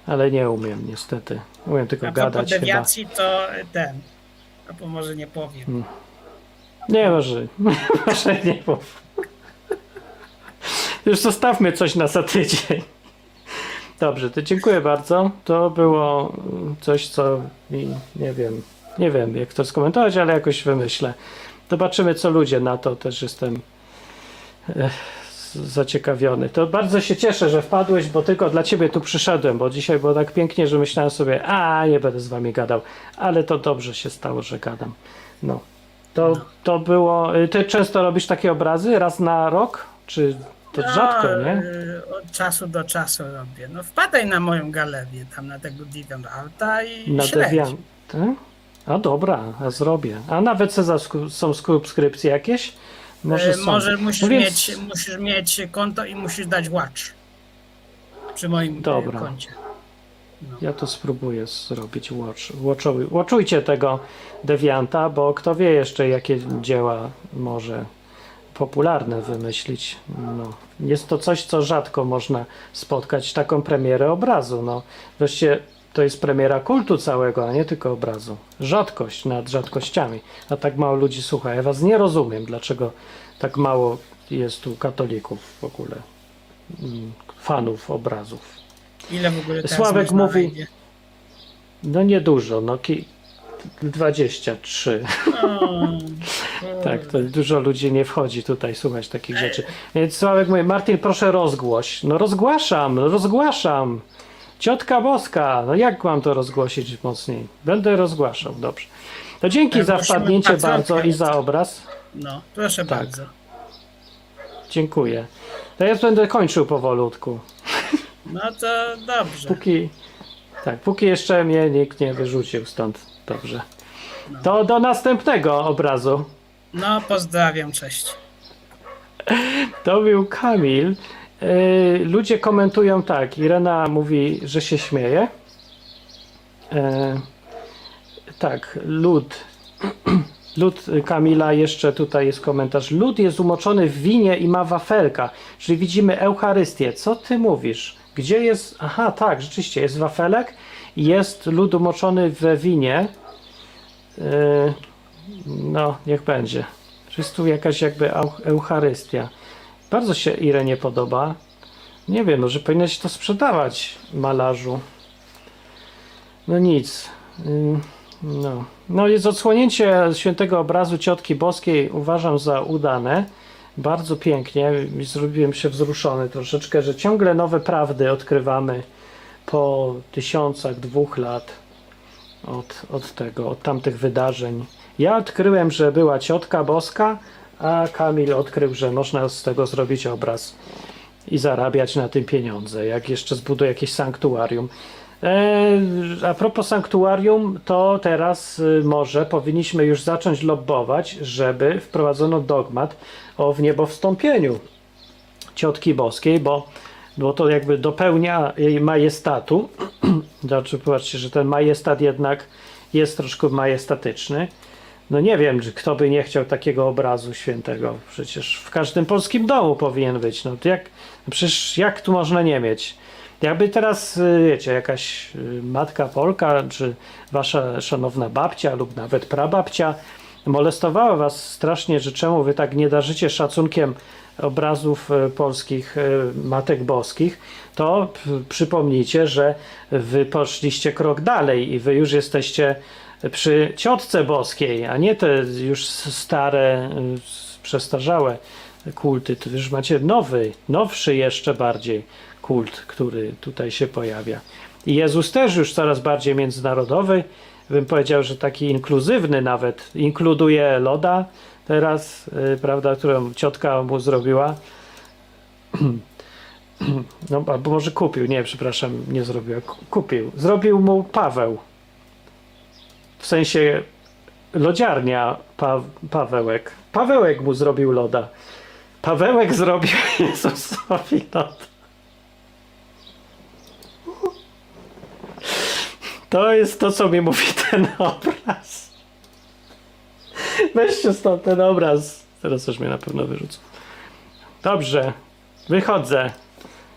ale nie umiem niestety. Umiem tylko A gadać chyba. dewiacji, to ten. Albo może nie powiem. Nie, może, może nie mów. Już zostawmy coś na za tydzień. Dobrze, to dziękuję bardzo. To było coś, co mi, nie wiem, nie wiem jak to skomentować, ale jakoś wymyślę. Zobaczymy, co ludzie na to. Też jestem e, z- zaciekawiony. To bardzo się cieszę, że wpadłeś, bo tylko dla ciebie tu przyszedłem, bo dzisiaj było tak pięknie, że myślałem sobie, a nie będę z wami gadał, ale to dobrze się stało, że gadam. No. To, to było. y, Ty często robisz takie obrazy? Raz na rok? Czy to rzadko, No, nie? y, Od czasu do czasu robię. No wpadaj na moją galerię, tam na tego Deviant Arta i Na. Deviant. A dobra, a zrobię. A nawet se za są subskrypcje jakieś? Może Y. Może musisz, No więc- mieć, musisz mieć konto i musisz dać watch przy moim Dobra. koncie. Ja to spróbuję zrobić. Watch, watchowi- watchujcie tego Devianta, bo kto wie jeszcze jakie dzieła może popularne wymyślić. No. Jest to coś, co rzadko można spotkać, taką premierę obrazu. No. Wreszcie to jest premiera kultu całego, a nie tylko obrazu. Rzadkość nad rzadkościami. A tak mało ludzi słucha. Ja was nie rozumiem, dlaczego tak mało jest tu katolików w ogóle. mm, Fanów obrazów. Ile w ogóle teraz Sławek można mówi- wejdzie? No niedużo, no ki- 23. O, Tak, to dużo ludzi nie wchodzi tutaj słuchać takich rzeczy. Więc Sławek mówi, Martin, proszę rozgłoś. No rozgłaszam, rozgłaszam. Ciotka Boska, no jak mam to rozgłosić mocniej? Będę rozgłaszał, dobrze. To dzięki Tak, za prosimy wpadnięcie patronkę. bardzo i za obraz. No, proszę Tak. bardzo. Dziękuję. To ja będę kończył powolutku. No to dobrze. Póki, tak, póki jeszcze mnie nikt nie wyrzucił stąd. Dobrze. To do następnego obrazu. No, pozdrawiam, cześć. To był Kamil. Yy, ludzie komentują tak. Irena mówi, że się śmieje. Yy, tak, lud. Lud Kamila, jeszcze tutaj jest komentarz. Lud jest umoczony w winie i ma wafelka, czyli widzimy Eucharystię. Co ty mówisz? Gdzie jest. Aha, tak, rzeczywiście, jest wafelek jest lud umoczony we winie. Yy, no, niech będzie. Jest tu jakaś jakby Eucharystia. Bardzo się Irenie podoba. Nie wiem, może powinieneś to sprzedawać malarzu. No nic. Ym, No. no jest odsłonięcie świętego obrazu Ciotki Boskiej uważam za udane. Bardzo pięknie. Zrobiłem się wzruszony troszeczkę, że ciągle nowe prawdy odkrywamy po tysiącach, dwóch lat od, od tego, od tamtych wydarzeń. Ja odkryłem, że była ciotka boska, a Kamil odkrył, że można z tego zrobić obraz i zarabiać na tym pieniądze, jak jeszcze zbuduje jakieś sanktuarium. E, a propos sanktuarium, to teraz y, może powinniśmy już zacząć lobbować, żeby wprowadzono dogmat o wniebowstąpieniu ciotki boskiej, bo, bo to jakby dopełnia jej majestatu. Znaczy, popatrzcie, że ten majestat jednak jest troszkę majestatyczny. No nie wiem, czy kto by nie chciał takiego obrazu świętego. Przecież w każdym polskim domu powinien być. No to jak, przecież jak tu można nie mieć? Jakby teraz, y, wiecie, jakaś y, matka Polka, czy wasza szanowna babcia lub nawet prababcia molestowała was strasznie, że czemu wy tak nie darzycie szacunkiem obrazów y, polskich y, matek boskich, to przypomnijcie, że wy poszliście krok dalej i wy już jesteście przy ciotce boskiej, a nie te już stare, y, przestarzałe kulty. To już macie nowy, nowszy jeszcze bardziej kult, który tutaj się pojawia. I Jezus też już coraz bardziej międzynarodowy, bym powiedział, że taki inkluzywny nawet, inkluduje loda teraz, y, prawda, którą ciotka mu zrobiła. No, albo może kupił, nie, przepraszam, nie zrobiła, ku- kupił. Zrobił mu Paweł. W sensie lodziarnia pa Pawełek. Pawełek mu zrobił loda. Pawełek zrobił Jezusowi loda. To jest to, co mi mówi ten obraz. Weźcie stąd ten obraz. Teraz już mnie na pewno wyrzucą. Dobrze, wychodzę.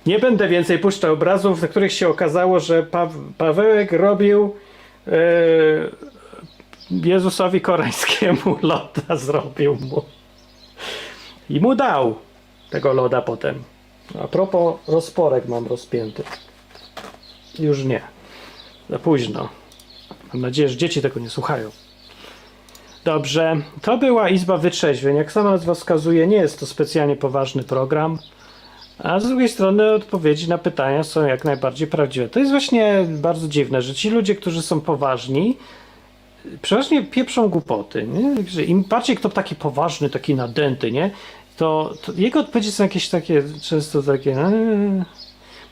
Nie będę więcej puszczał obrazów, w których się okazało, że pa Pawełek robił e, Jezusowi Koreańskiemu loda, zrobił mu. I mu dał tego loda potem. A propos, rozporek mam rozpięty. Już nie. Za późno. Mam nadzieję, że dzieci tego nie słuchają. Dobrze, to była Izba Wytrzeźwień. Jak sama nazwa wskazuje, nie jest to specjalnie poważny program. A z drugiej strony odpowiedzi na pytania są jak najbardziej prawdziwe. To jest właśnie bardzo dziwne, że ci ludzie, którzy są poważni, przeważnie pieprzą głupoty. Nie? Że Im bardziej kto taki poważny, taki nadęty, nie? To, to jego odpowiedzi są jakieś takie, często takie. eee.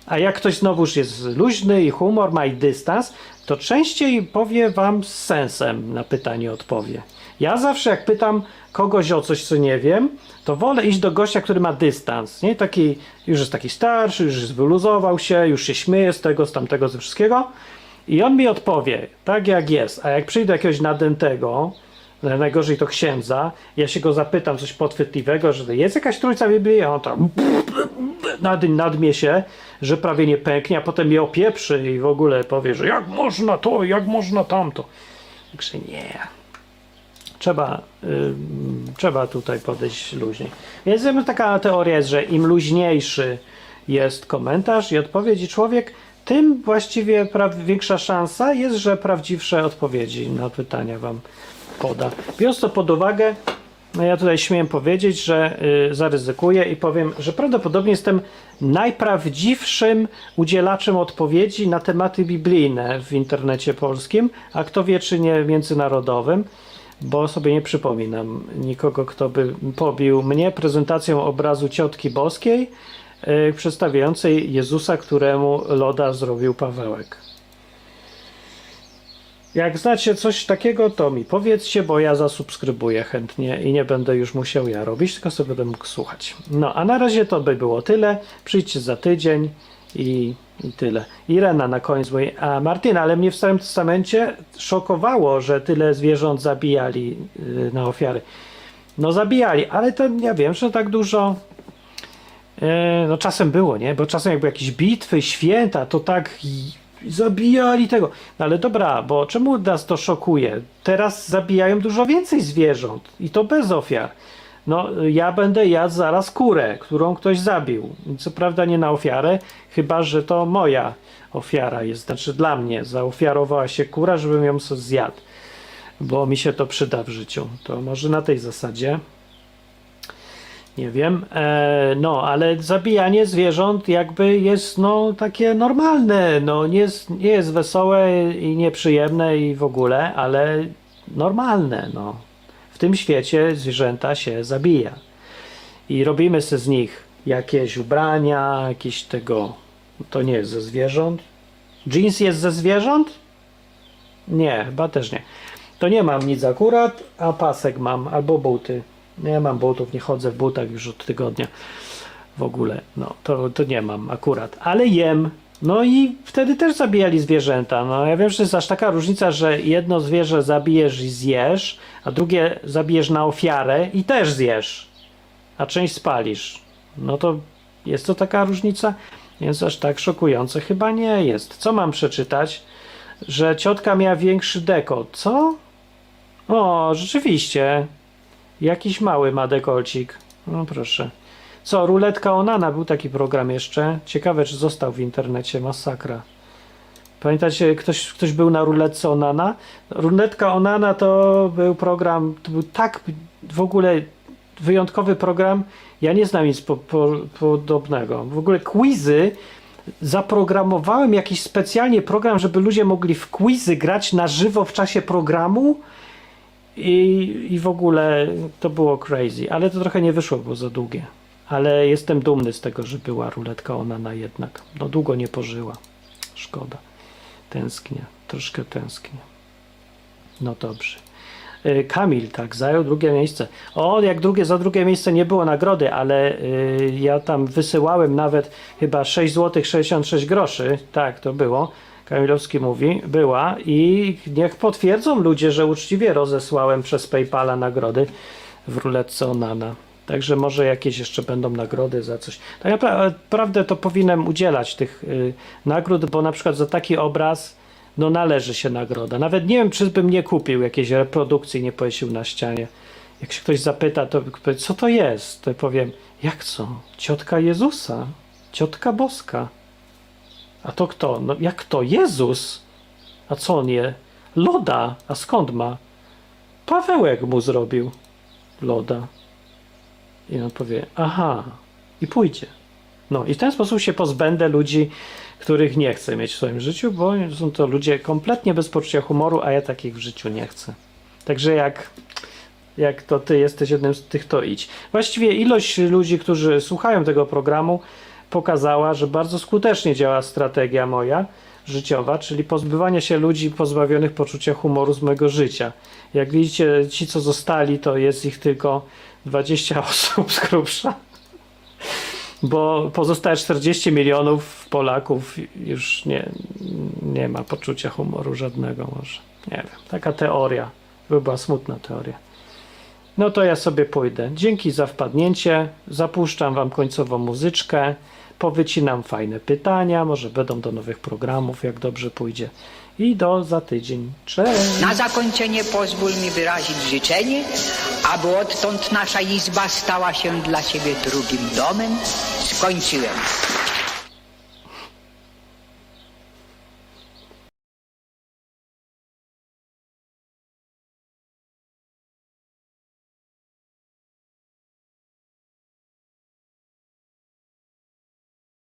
A jak ktoś znowuż jest luźny i humor ma i dystans, to częściej powie wam z sensem na pytanie odpowie. Ja zawsze jak pytam kogoś o coś, co nie wiem, to wolę iść do gościa, który ma dystans. Nie taki, już jest taki starszy, już wyluzował się, już się śmieje z tego, z tamtego, ze wszystkiego. I on mi odpowie, tak jak jest. A jak przyjdę jakiegoś nadętego, najgorzej to księdza, ja się go zapytam coś podchwytliwego, że jest jakaś trójca Biblii, a on tam nad, nadmie się, że prawie nie pęknie, a potem je opieprzy i w ogóle powie, że jak można to, jak można tamto. Także nie. Trzeba, ym, trzeba tutaj podejść luźniej. Więc taka teoria jest, że im luźniejszy jest komentarz i odpowiedź i człowiek, tym właściwie większa szansa jest, że prawdziwsze odpowiedzi na pytania wam poda. Biorąc to pod uwagę, no ja tutaj śmiem powiedzieć, że y, zaryzykuję i powiem, że prawdopodobnie jestem najprawdziwszym udzielaczem odpowiedzi na tematy biblijne w internecie polskim, a kto wie, czy nie międzynarodowym, bo sobie nie przypominam nikogo, kto by pobił mnie prezentacją obrazu ciotki boskiej y, przedstawiającej Jezusa, któremu loda zrobił Pawełek. Jak znacie coś takiego, to mi powiedzcie, bo ja zasubskrybuję chętnie i nie będę już musiał ja robić, tylko sobie będę mógł słuchać. No, a na razie to by było tyle. Przyjdźcie za tydzień i, i tyle. Irena na koniec mówi, a Martyna, ale mnie w Starym Testamencie szokowało, że tyle zwierząt zabijali yy, na ofiary. No zabijali, ale to ja wiem, że tak dużo E, no czasem było, nie? Bo czasem jakby jakieś bitwy, święta, to tak zabijali tego. No ale dobra, bo czemu nas to szokuje? Teraz zabijają dużo więcej zwierząt i to bez ofiar. No ja będę jadł zaraz kurę, którą ktoś zabił. Co prawda nie na ofiarę, chyba że to moja ofiara jest, znaczy dla mnie zaofiarowała się kura, żebym ją sobie zjadł, bo mi się to przyda w życiu. To może na tej zasadzie. Nie wiem. E, no, ale zabijanie zwierząt jakby jest no takie normalne. No, nie jest, nie jest wesołe i nieprzyjemne i w ogóle, ale normalne. No. W tym świecie zwierzęta się zabija. I robimy sobie z nich jakieś ubrania, jakieś tego. To nie jest ze zwierząt. Jeans jest ze zwierząt? Nie, chyba też nie. To nie mam nic akurat, a pasek mam, albo buty. Nie mam butów, nie chodzę w butach już od tygodnia w ogóle. No, to, to nie mam akurat, ale jem. No i wtedy też zabijali zwierzęta. No ja wiem, że jest aż taka różnica, że jedno zwierzę zabijesz i zjesz, a drugie zabijesz na ofiarę i też zjesz, a część spalisz. No to jest to taka różnica, więc aż tak szokujące chyba nie jest. Co mam przeczytać? Że ciotka miała większy dekot. Co? O, rzeczywiście. Jakiś mały ma dekolcik. No proszę. Co, ruletka Onana był taki program jeszcze. Ciekawe, czy został w internecie. Masakra. Pamiętacie, ktoś, ktoś był na ruletce Onana? Ruletka Onana to był program, to był tak w ogóle wyjątkowy program. Ja nie znam nic po, po, podobnego. W ogóle quizy zaprogramowałem jakiś specjalnie program, żeby ludzie mogli w quizy grać na żywo w czasie programu. I, I w ogóle to było crazy, ale to trochę nie wyszło, było za długie. Ale jestem dumny z tego, że była ruletka Onana jednak. No długo nie pożyła. Szkoda. Tęsknię. Troszkę tęsknię. No dobrze. Y, Kamil, tak, zajął drugie miejsce. O, jak drugie, za drugie miejsce nie było nagrody, ale y, ja tam wysyłałem nawet chyba 6 zł 66 groszy. Tak, to było. Kamilowski mówi, była i niech potwierdzą ludzie, że uczciwie rozesłałem przez PayPala nagrody w ruletce Onana. Także może jakieś jeszcze będą nagrody za coś. Tak naprawdę to powinienem udzielać tych y, nagród, bo na przykład za taki obraz no należy się nagroda. Nawet nie wiem, czy bym nie kupił jakiejś reprodukcji, nie powiesił na ścianie. Jak się ktoś zapyta, to co to jest? To powiem, jak co? Ciotka Jezusa, ciotka boska. A to kto? No jak to? Jezus? A co on je? Loda. A skąd ma? Pawełek mu zrobił loda. I on powie, aha, i pójdzie. No i w ten sposób się pozbędę ludzi, których nie chcę mieć w swoim życiu, bo są to ludzie kompletnie bez poczucia humoru, a ja takich w życiu nie chcę. Także jak, jak to ty jesteś jednym z tych, to idź. Właściwie ilość ludzi, którzy słuchają tego programu, pokazała, że bardzo skutecznie działa strategia moja życiowa, czyli pozbywanie się ludzi pozbawionych poczucia humoru z mojego życia. Jak widzicie, ci co zostali, to jest ich tylko 20 osób z grubsza. Bo pozostałe 40 milionów Polaków już nie, nie ma poczucia humoru żadnego może. Nie wiem, taka teoria. By była smutna teoria. No to ja sobie pójdę. Dzięki za wpadnięcie. Zapuszczam wam końcową muzyczkę. Powycinam fajne pytania. Może będą do nowych programów, jak dobrze pójdzie. I do za tydzień. Cześć! Na zakończenie pozwól mi wyrazić życzenie, aby odtąd nasza izba stała się dla Ciebie drugim domem. Skończyłem.